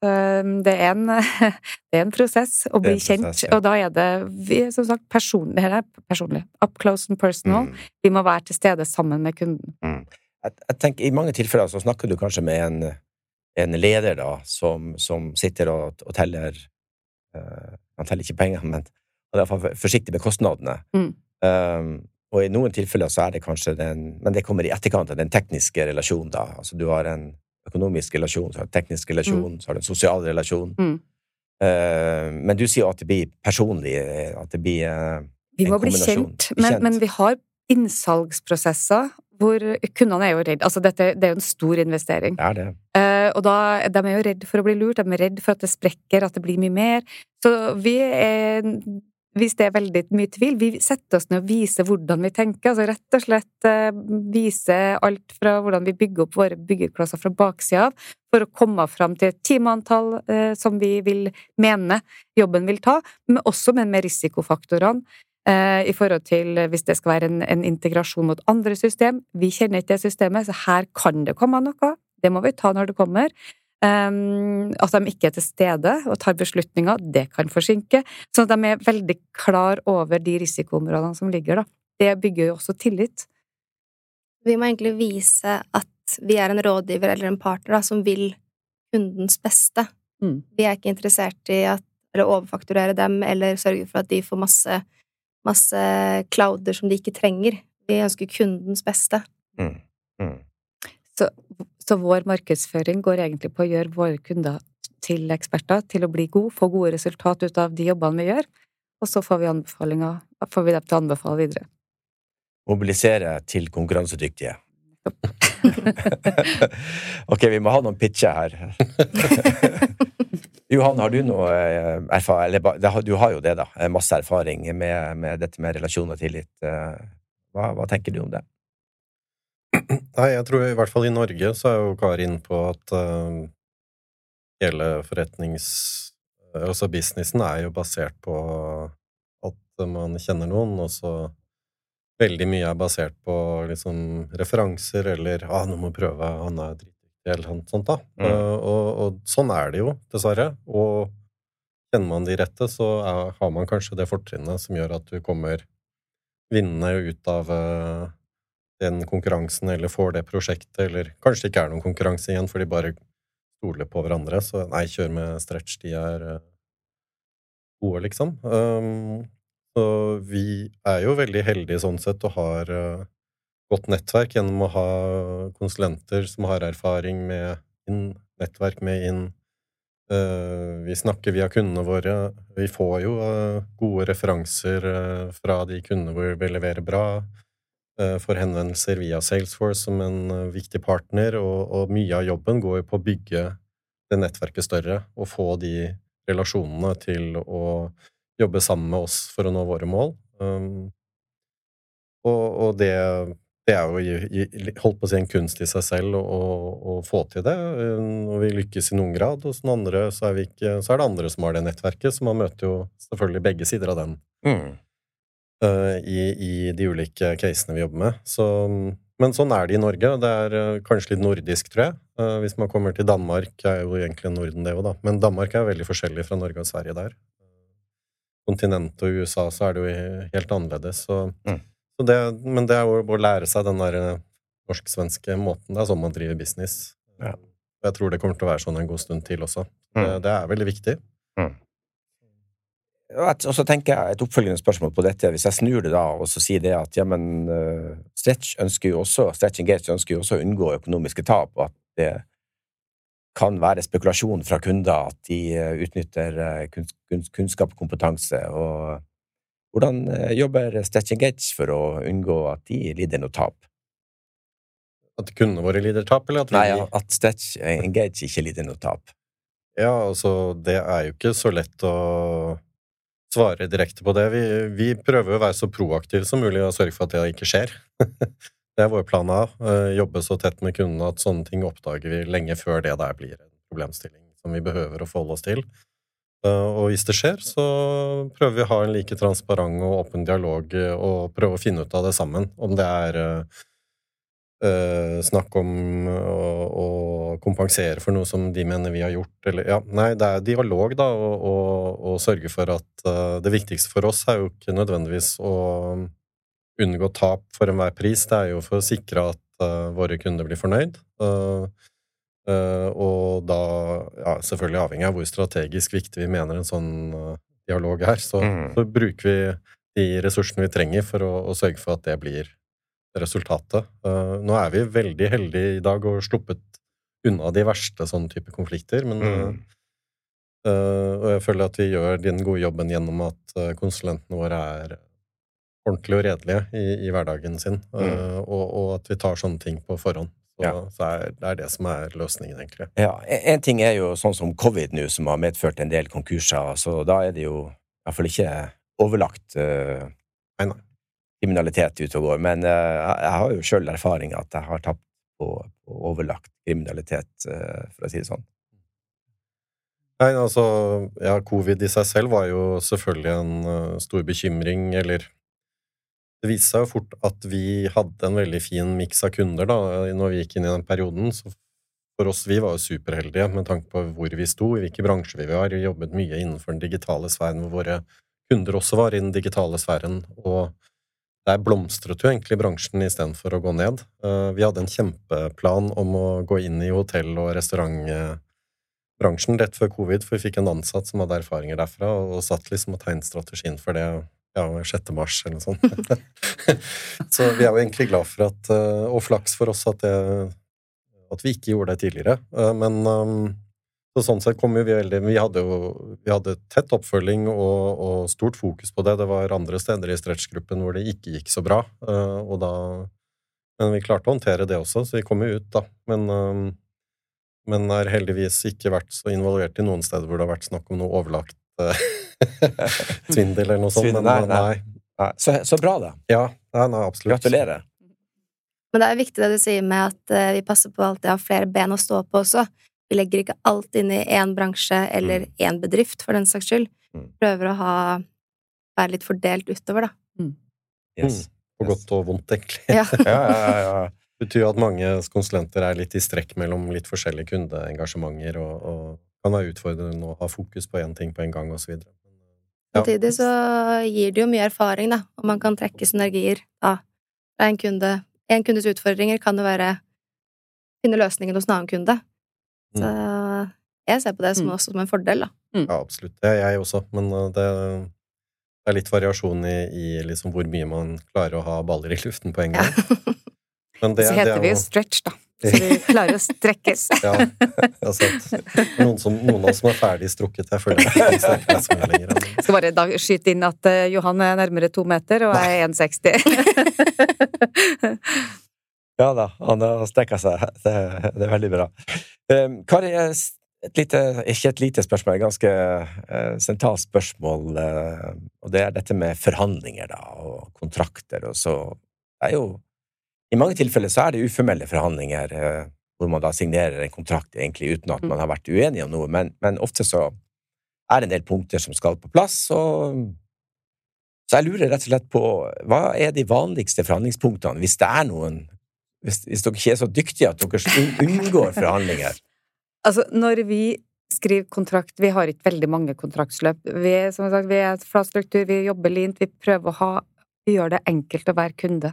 Det er en, det er en prosess å bli prosess, kjent, ja. og da er det vi, som sagt personlig. Her er personlig. Up close and personal. Mm. Vi må være til stede sammen med kunden. jeg, jeg tenker, I mange tilfeller så snakker du kanskje med en, en leder da, som, som sitter og, og teller eh, Han teller ikke penger, men han er forsiktig med kostnadene. Mm. Um, og i noen tilfeller så er det kanskje den Men det kommer i etterkant av den tekniske relasjonen, da. Altså du har en økonomisk relasjon, så har du en teknisk relasjon, så har du en sosial relasjon. Mm. Uh, men du sier jo at det blir personlig, eh, at det blir eh, Vi må bli kjent, men, kjent. men vi har innsalgsprosesser hvor kundene er jo redd. Altså, dette, det er jo en stor investering. Det er det. Eh, og da, de er jo redd for å bli lurt, de er redd for at det sprekker, at det blir mye mer. Så vi er hvis det er veldig mye tvil, vi setter oss ned og viser hvordan vi tenker. Altså rett og slett eh, vise alt fra hvordan vi bygger opp våre byggeklosser fra baksida av, for å komme fram til et timeantall eh, som vi vil mene jobben vil ta, men også med, med risikofaktorene. Eh, I forhold til hvis det skal være en, en integrasjon mot andre system. Vi kjenner ikke det systemet, så her kan det komme noe. Det må vi ta når det kommer. Um, at de ikke er til stede og tar beslutninger, det kan forsinke. Sånn at de er veldig klar over de risikoområdene som ligger, da. Det bygger jo også tillit. Vi må egentlig vise at vi er en rådgiver eller en partner da, som vil kundens beste. Mm. Vi er ikke interessert i å overfakturere dem eller sørge for at de får masse, masse clouder som de ikke trenger. Vi ønsker kundens beste. Mm. Mm. Så, så vår markedsføring går egentlig på å gjøre våre kunder til eksperter, til å bli gode, få gode resultat ut av de jobbene vi gjør, og så får vi anbefalinger, får vi dem til å anbefale videre. Mobilisere til konkurransedyktige. ok, vi må ha noen pitcher her. Johan, har du noe eh, erfaring du har jo det, da. eh, Masse erfaring med, med dette med relasjon og tillit. Eh, Hva, hva tenker du om det? Nei, jeg tror i hvert fall i Norge så er jo Karin på at uh, hele forretnings... Altså businessen er jo basert på at man kjenner noen, og så veldig mye er basert på liksom referanser eller ah, 'nå må prøve, han er dritdyktig', eller noe sånt, da. Mm. Uh, og, og sånn er det jo, dessverre. Og kjenner man de rette, så er, har man kanskje det fortrinnet som gjør at du kommer vinnende ut av uh, den konkurransen, eller får det prosjektet, eller kanskje det ikke er noen konkurranse igjen, for de bare stoler på hverandre. Så nei, kjør med stretch, de er uh, gode, liksom. Um, så vi er jo veldig heldige sånn sett og har eh, godt nettverk gjennom å ha konsulenter som har erfaring med inn, nettverk med inn. Eh, vi snakker via kundene våre. Vi får jo eh, gode referanser fra de kundene hvor vi leverer bra. Får henvendelser via Salesforce som en viktig partner, og, og mye av jobben går jo på å bygge det nettverket større og få de relasjonene til å jobbe sammen med oss for å nå våre mål. Um, og, og det, det er jo holdt på å si en kunst i seg selv å, å, få til det. Når vi lykkes i noen grad. Hos den andre så er, vi ikke, så er det andre som har det nettverket, så man møter jo selvfølgelig begge sider av den Mm. uh, i, i de ulike casene vi jobber med. Så, men sånn er det i Norge. Det er eh, kanskje litt nordisk, tror jeg. Uh, hvis man kommer til Danmark, er jo egentlig Norden det òg, da. Men Danmark er veldig forskjellig fra Norge og Sverige der. Kontinentet og USA så er det jo helt annerledes. Så, Mm. så det, men det er jo å lære seg den der eh, norsk-svenske måten. Det er sånn man driver business. Ja. Jeg tror det kommer til å være sånn en god stund til også. Det, Mm. det er veldig viktig. Og og så tenker jeg et oppfølgende spørsmål på dette. Hvis jeg snur det da, og så sier det at ja, men eh, Stretch ønsker jo også, Stretch Engage ønsker jo også å unngå økonomiske tap, og at det kan være spekulasjon fra kunder at de eh, utnytter eh, kunns, kunns, kunnskap og kompetanse. Og hvordan eh, jobber Stretch Engage for å unngå at de lider noe tap? At kundene våre lider tap, eller at vi Nei, at Stretch Engage ikke lider noe tap. Ja, altså, det er jo ikke så lett å svare direkte på det. Vi, vi prøver å være så proaktive som mulig og sørge for at det ikke skjer. det er vår plan A. Jobbe så tett med kundene at sånne ting oppdager vi lenge før det der blir en problemstilling som vi behøver å forholde oss til. Eh, Og hvis det skjer, så prøver vi å ha en like transparent og åpen dialog eh, og prøve å finne ut av det sammen. Om det er eh, snakk om å, å kompensere for noe som de mener vi har gjort, eller ja, Nei, det er dialog, da, og, og, og sørge for at uh, Det viktigste for oss er jo ikke nødvendigvis å unngå tap for enhver pris, det er jo for å sikre at uh, våre kunder blir fornøyd. Uh, uh, og da, ja, selvfølgelig avhengig av hvor strategisk viktig vi mener en sånn dialog er, så, Mm. så bruker vi de ressursene vi trenger for å, å sørge for at det blir resultatet. Nå er vi veldig heldige i dag og sluppet unna de verste sånne type konflikter, men Mm. Uh, Og jeg føler at vi gjør den gode jobben gjennom at konsulentene våre er ordentlige og redelige i, i hverdagen sin, eh, og, og at vi tar sånne ting på forhånd. Så, Ja. så er, det er det som er løsningen, egentlig. Ja, en ting er jo sånn som covid nå, som har medført en del konkurser, så da er det jo i hvert fall ikke overlagt uh, Nei, nei. kriminalitet ute og går. Men uh, jeg har jo sjøl erfaring at jeg har tapt på, på overlagt kriminalitet, uh, for å si det sånn. Nei, altså, ja, covid i seg selv var jo selvfølgelig en uh, stor bekymring, eller Det viste seg jo fort at vi hadde en veldig fin miks av kunder da, når vi gikk inn i den perioden. Så for oss, vi var jo superheldige med tanke på hvor vi sto, i hvilken bransje vi var. Vi jobbet mye innenfor den digitale sfæren, hvor våre kunder også var i den digitale sfæren. Og der blomstret jo egentlig bransjen istedenfor å gå ned. Eh, Vi hadde en kjempeplan om å gå inn i hotell- og restaurantbransjen rett før covid, for vi fikk en ansatt som hadde erfaringer derfra, og satt liksom og tegnet strategien for det ja, 6. mars eller noe sånt. Så vi er jo egentlig glad for at eh, Og flaks for oss at, det, at vi ikke gjorde det tidligere. Eh, Men um, så sånn sett kom vi veldig Vi hadde jo vi hadde tett oppfølging og, og stort fokus på det. Det var andre steder i stretch-gruppen hvor det ikke gikk så bra, eh, og da Men vi klarte å håndtere det også, så vi kom jo ut, da. Men men har heldigvis ikke vært så involvert i noen steder hvor det har vært snakk om noe overlagt eh, svindel eller noe sånt. Svindel, nei, nei. nei. Så, så bra, da. Ja, nei, nei, absolutt. Gratulerer. Men det er viktig det du sier med at eh, vi passer på å alltid ha flere ben å stå på også. Vi legger ikke alt inn i én bransje eller én bedrift, for den saks skyld. Mm. Prøver å ha være litt fordelt utover, da. Yes. På godt og vondt, egentlig. Ja. Ja, ja, ja. Det betyr jo at mange konsulenter er litt i strekk mellom litt forskjellige kundeengasjementer, og, og kan være utfordrende å ha fokus på én ting på en gang, osv. Ja. Samtidig så gir det jo mye erfaring, da, og man kan trekke synergier da, fra en kunde. En kundes utfordringer kan jo være finne løsningen hos en annen kunde. Så jeg ser på det som Mm. også som en fordel, da. Ja, absolutt. Det er jeg også, men uh, det det er litt variasjon i, i liksom hvor mye man klarer å ha baller i luften på en gang. Men det, Så det heter er vi jo stretch, da. Så vi klarer å strekkes. Ja, har sett noen, som, noen av oss som er ferdig strukket. Jeg føler jeg ikke så mye lenger. Jeg. Skal bare da skyte inn at uh, Johan er nærmere to meter, og er 1,60. Ja da, han har strekka seg. Det, det er veldig bra. Um, Kari, et lite, ikke et lite spørsmål, et ganske uh, sentralt spørsmål. Uh, og det er dette med forhandlinger da, og kontrakter. Og så er jo I mange tilfeller så er det uformelle forhandlinger eh, hvor man da signerer en kontrakt egentlig uten at man har vært uenig om noe, men, men ofte så er det en del punkter som skal på plass. og så jeg lurer rett og slett på hva er de vanligste forhandlingspunktene, hvis det er noen hvis, hvis dere ikke er så dyktige at dere unngår forhandlinger? Altså, når vi skriver kontrakt Vi har ikke veldig mange kontraktsløp. Vi er, som sagt, vi er et flat struktur, vi jobber lint, vi prøver å ha Vi gjør det enkelt å være kunde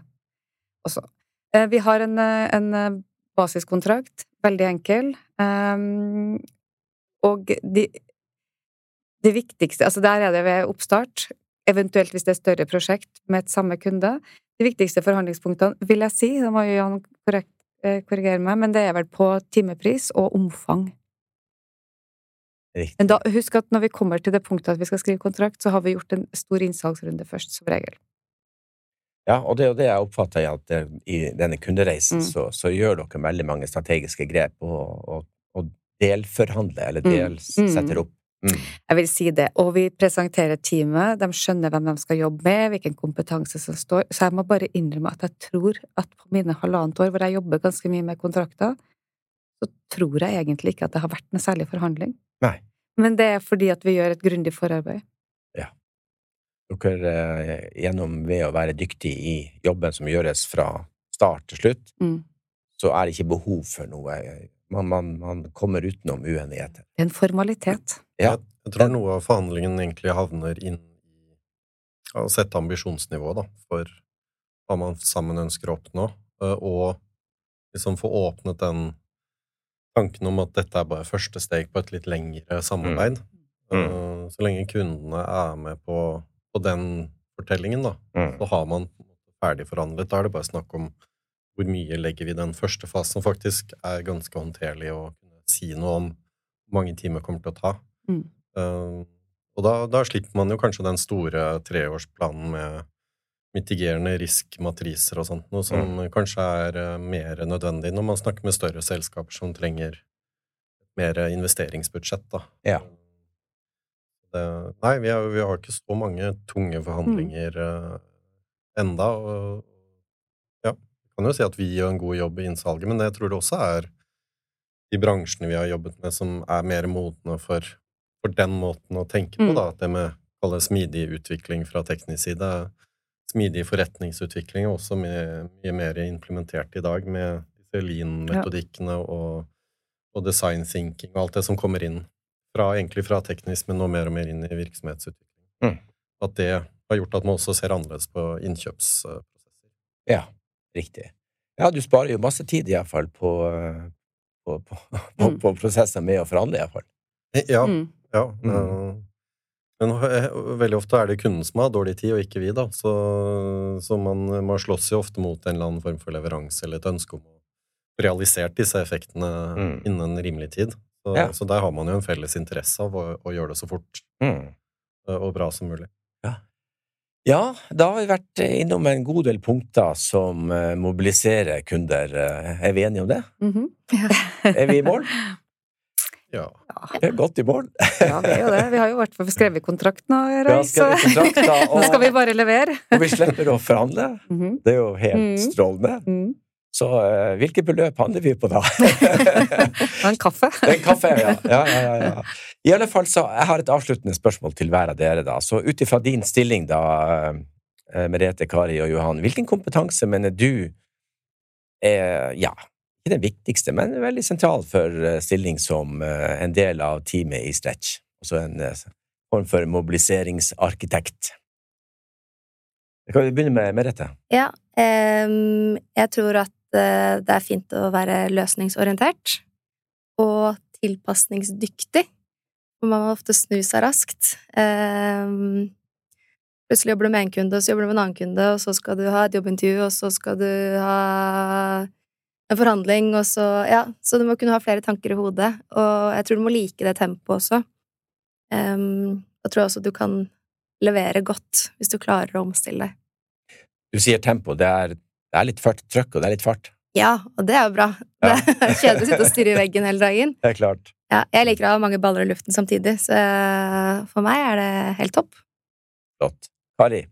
også. Eh, Vi har en, eh, en eh, basiskontrakt, veldig enkel, ehm, og de, det viktigste Altså, der er det ved oppstart, eventuelt hvis det er større prosjekt med et samme kunde. De viktigste forhandlingspunktene, vil jeg si, da må jo Jan korrekt korrigere meg, men det er vel på timepris og omfang. Riktig. Men da, husk at når vi kommer til det punktet at vi skal skrive kontrakt, så har vi gjort en stor innsalgsrunde først, som regel. Ja, og det er jo det jeg oppfatter at eh, i denne kundereisen Mm. så, så gjør dere veldig mange strategiske grep og, og, og delforhandler, eller Mm. delsetter opp. Mm. Jeg vil si det. Og vi presenterer teamet, de skjønner hvem de skal jobbe med, hvilken kompetanse som står. Så jeg må bare innrømme at jeg tror at på mine halvannet år, hvor jeg jobber ganske mye med kontrakter, så tror jeg egentlig ikke at det har vært noe særlig forhandling. Nei. Men det er fordi at vi gjør et grundig forarbeid. Dere eh, gjennom ved å være dyktig i jobben som gjøres fra start til slutt, Mm. så er det ikke behov for noe Man, man, man kommer utenom uenigheter. Er en formalitet. Ja. Jeg, jeg tror noe av forhandlingen egentlig havner inn i å sette ambisjonsnivået, da, for hva man sammen ønsker å oppnå, eh, og liksom få åpnet den tanken om at dette er bare første steg på et litt lengre samarbeid. Mm. Mm. Så lenge kundene er med på, på den fortellingen, da, Mm. så har man ferdigforhandlet, ferdig forhandlet. Da er det bare snakk om hvor mye legger vi i den første fasen, som faktisk er ganske håndterlig å kunne si noe om hvor mange timer kommer til å ta. Mm. Uh, og da, da slipper man jo kanskje den store treårsplanen med mitigerende riskmatriser og sånt, noe som kanskje er eh, mer nødvendig når man snakker med større selskaper som trenger mer investeringsbudsjett, da. Ja. Det, nei, vi har, vi har ikke så mange tunge forhandlinger mm. enda, og ja, kan jo si at vi gjør en god jobb i innsalget, men jeg tror det også er de bransjene vi har jobbet med, som er mer modne for, for den måten å tenke på, Mm. da, at det med kalle smidig utvikling fra teknisk side, smidig forretningsutvikling er også mye, mye mer implementert i dag, med disse lean-metodikkene og, og design thinking og alt det som kommer inn fra, egentlig fra teknisk, men nå mer og mer inn i virksomhetsutvikling. Mm. At det har gjort at man også ser annerledes på innkjøpsprosesser. Ja, riktig. Ja, du sparer jo masse tid iallfall på, eh, på, på, på, Mm. på prosesser med å forhandle, iallfall. Ja, Mm. ja. Mm. eh, Men eh, veldig ofte er det kunden som har dårlig tid, og ikke vi, da. Så, så man, man slåss jo ofte mot en eller annen form for leveranse eller et ønske om å realisere realisert disse effektene Mm. innen rimelig tid. Så, Ja. så der har man jo en felles interesse av å, å gjøre det så fort Mm. eh, og bra som mulig. Ja, da har vi vært innom en god del punkter som eh, mobiliserer kunder. Eh, Er vi enige om det? Mhm. Er vi i mål? Ja. Vi er godt i mål. Ja, vi er jo det. Vi har jo i hvert fall skrevet kontrakt nå, Vi så nå skal vi bare levere. og vi slipper å forhandle. Mhm. Det er jo helt Mm. strålende. Så uh, hvilke beløp handler vi på da? En kaffe. En kaffe, ja. Ja, ja, ja, ja. I alle fall så, Jeg har et avsluttende spørsmål til hver av dere. da. Så ut ifra din stilling, da, eh, Merete, Kari og Johan, hvilken kompetanse mener du er, ja, ikke den viktigste, men veldig sentral for eh, stilling som eh, en del av teamet i Stretch. Altså en eh, form for mobiliseringsarkitekt. Kan vi begynne med Merete? Ja, um, jeg tror at eh, det er fint å være løsningsorientert og tilpasningsdyktig. For man må ofte snu seg raskt. Plutselig jobber du med en kunde, og så jobber du med en annen kunde, og så skal du ha et jobbintervju, og så skal du ha en forhandling, og så Ja, så du må kunne ha flere tanker i hodet. Og jeg tror du må like det tempoet også. Da tror jeg også du kan levere godt hvis du klarer å omstille deg. Du sier tempo. Det er, det er litt fart, trøkk, og det er litt fart. Ja, og det er jo bra. Ja. Det er kjedelig å sitte og stirre i veggen hele dagen. Det er klart. Ja, jeg liker å ha mange baller i luften samtidig, så for meg er det helt topp. Flott. Kari?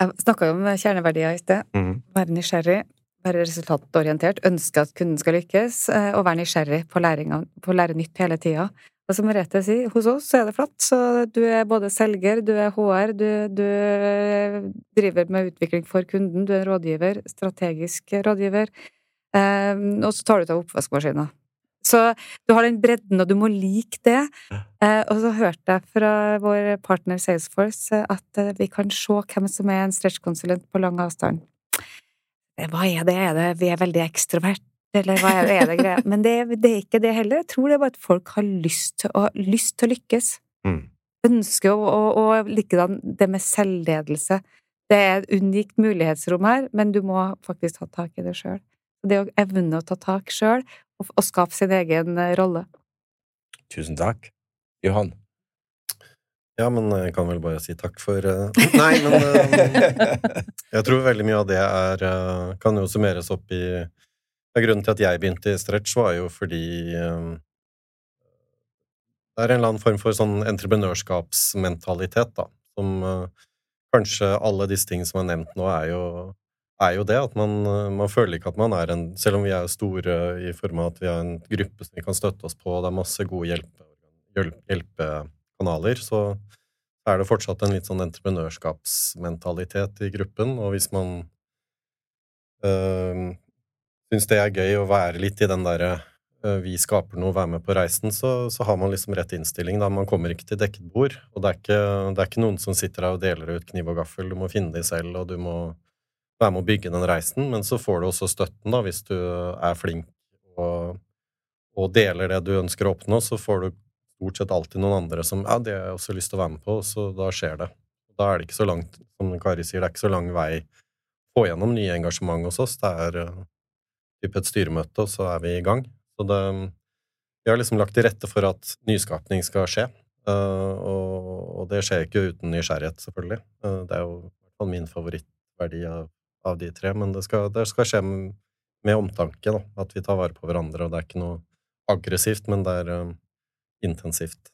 Jeg snakka jo om kjerneverdier i sted. Mm. Være nysgjerrig, være resultatorientert, ønske at kunden skal lykkes, eh, og være nysgjerrig på, læring på å lære nytt hele tida. Og som Merete sier, hos oss er det flatt, så du er både selger, du er HR, du, du driver med utvikling for kunden, du er rådgiver, strategisk rådgiver, eh, og så tar du ut av oppvaskmaskina. Så du har den bredden, og du må like det. Eh, og så hørte jeg fra vår partner Salesforce at eh, vi kan se hvem som er en stretchkonsulent på lang avstand. Hva er det? Er det vi er veldig ekstrovert, eller hva er det, er det greia? Men det, det er ikke det heller. Jeg tror det er bare at folk har lyst til å, lyst til å lykkes. Mm. Ønsker å, og, og likedan det med selvledelse. Det er et unikt mulighetsrom her, men du må faktisk ta tak i det sjøl. Det å evne å ta tak sjøl, og, og skape sin egen eh, rolle. Tusen takk. Johan? Ja, men jeg kan vel bare si takk for eh, Nei, men eh, jeg tror veldig mye av det er Kan jo summeres opp i Grunnen til at jeg begynte i Stretch, var jo fordi eh, det er en eller annen form for sånn entreprenørskapsmentalitet, da, som eh, kanskje alle disse tingene som er nevnt nå, er jo, er jo det. At man, eh, man føler ikke at man er en Selv om vi er store i form av at vi har en gruppe som vi kan støtte oss på, og det er masse gode hjelpe, hjelp, hjelpekanaler, så er det fortsatt en litt sånn entreprenørskapsmentalitet i gruppen, og hvis man øh, syns det er gøy å være litt i den derre øh, vi skaper noe, være med på reisen, så, så har man liksom rett innstilling. Da. Man kommer ikke til dekket bord, og det er ikke, det er ikke noen som sitter her og deler ut kniv og gaffel. Du må finne de selv, og du må være med å bygge den reisen, men så får du også støtten, da, hvis du er flink og, og deler det du ønsker å oppnå, så får du stort sett alltid noen andre som ja, det har jeg også lyst til å være med på, så da skjer det. Da er det ikke så langt, som Kari sier, det er ikke så lang vei å få gjennom nye engasjement hos oss. Det er uh, typ et styremøte, og så er vi i gang. Så det, vi har liksom lagt til rette for at nyskapning skal skje, uh, og, og det skjer ikke uten nysgjerrighet, selvfølgelig. Uh, det er jo min favorittverdi av, av de tre, men det skal, det skal skje med, med omtanke, da. At vi tar vare på hverandre, og det er ikke noe aggressivt, men det er uh, intensivt.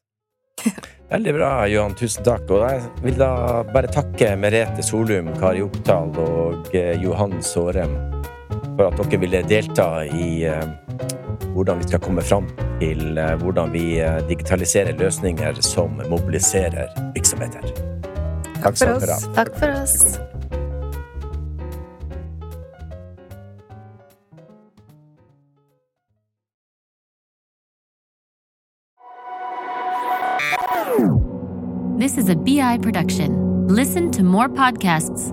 Veldig bra, Johan. Tusen takk. Og jeg vil da bare takke Merete Solum, Kari Oppdal og eh, Johan Sårem for at dere ville delta i eh, hvordan vi skal komme fram til eh, hvordan vi eh, digitaliserer løsninger som mobiliserer virksomheter. Takk for oss. Takk for oss. This is a BI production. Listen to more podcasts.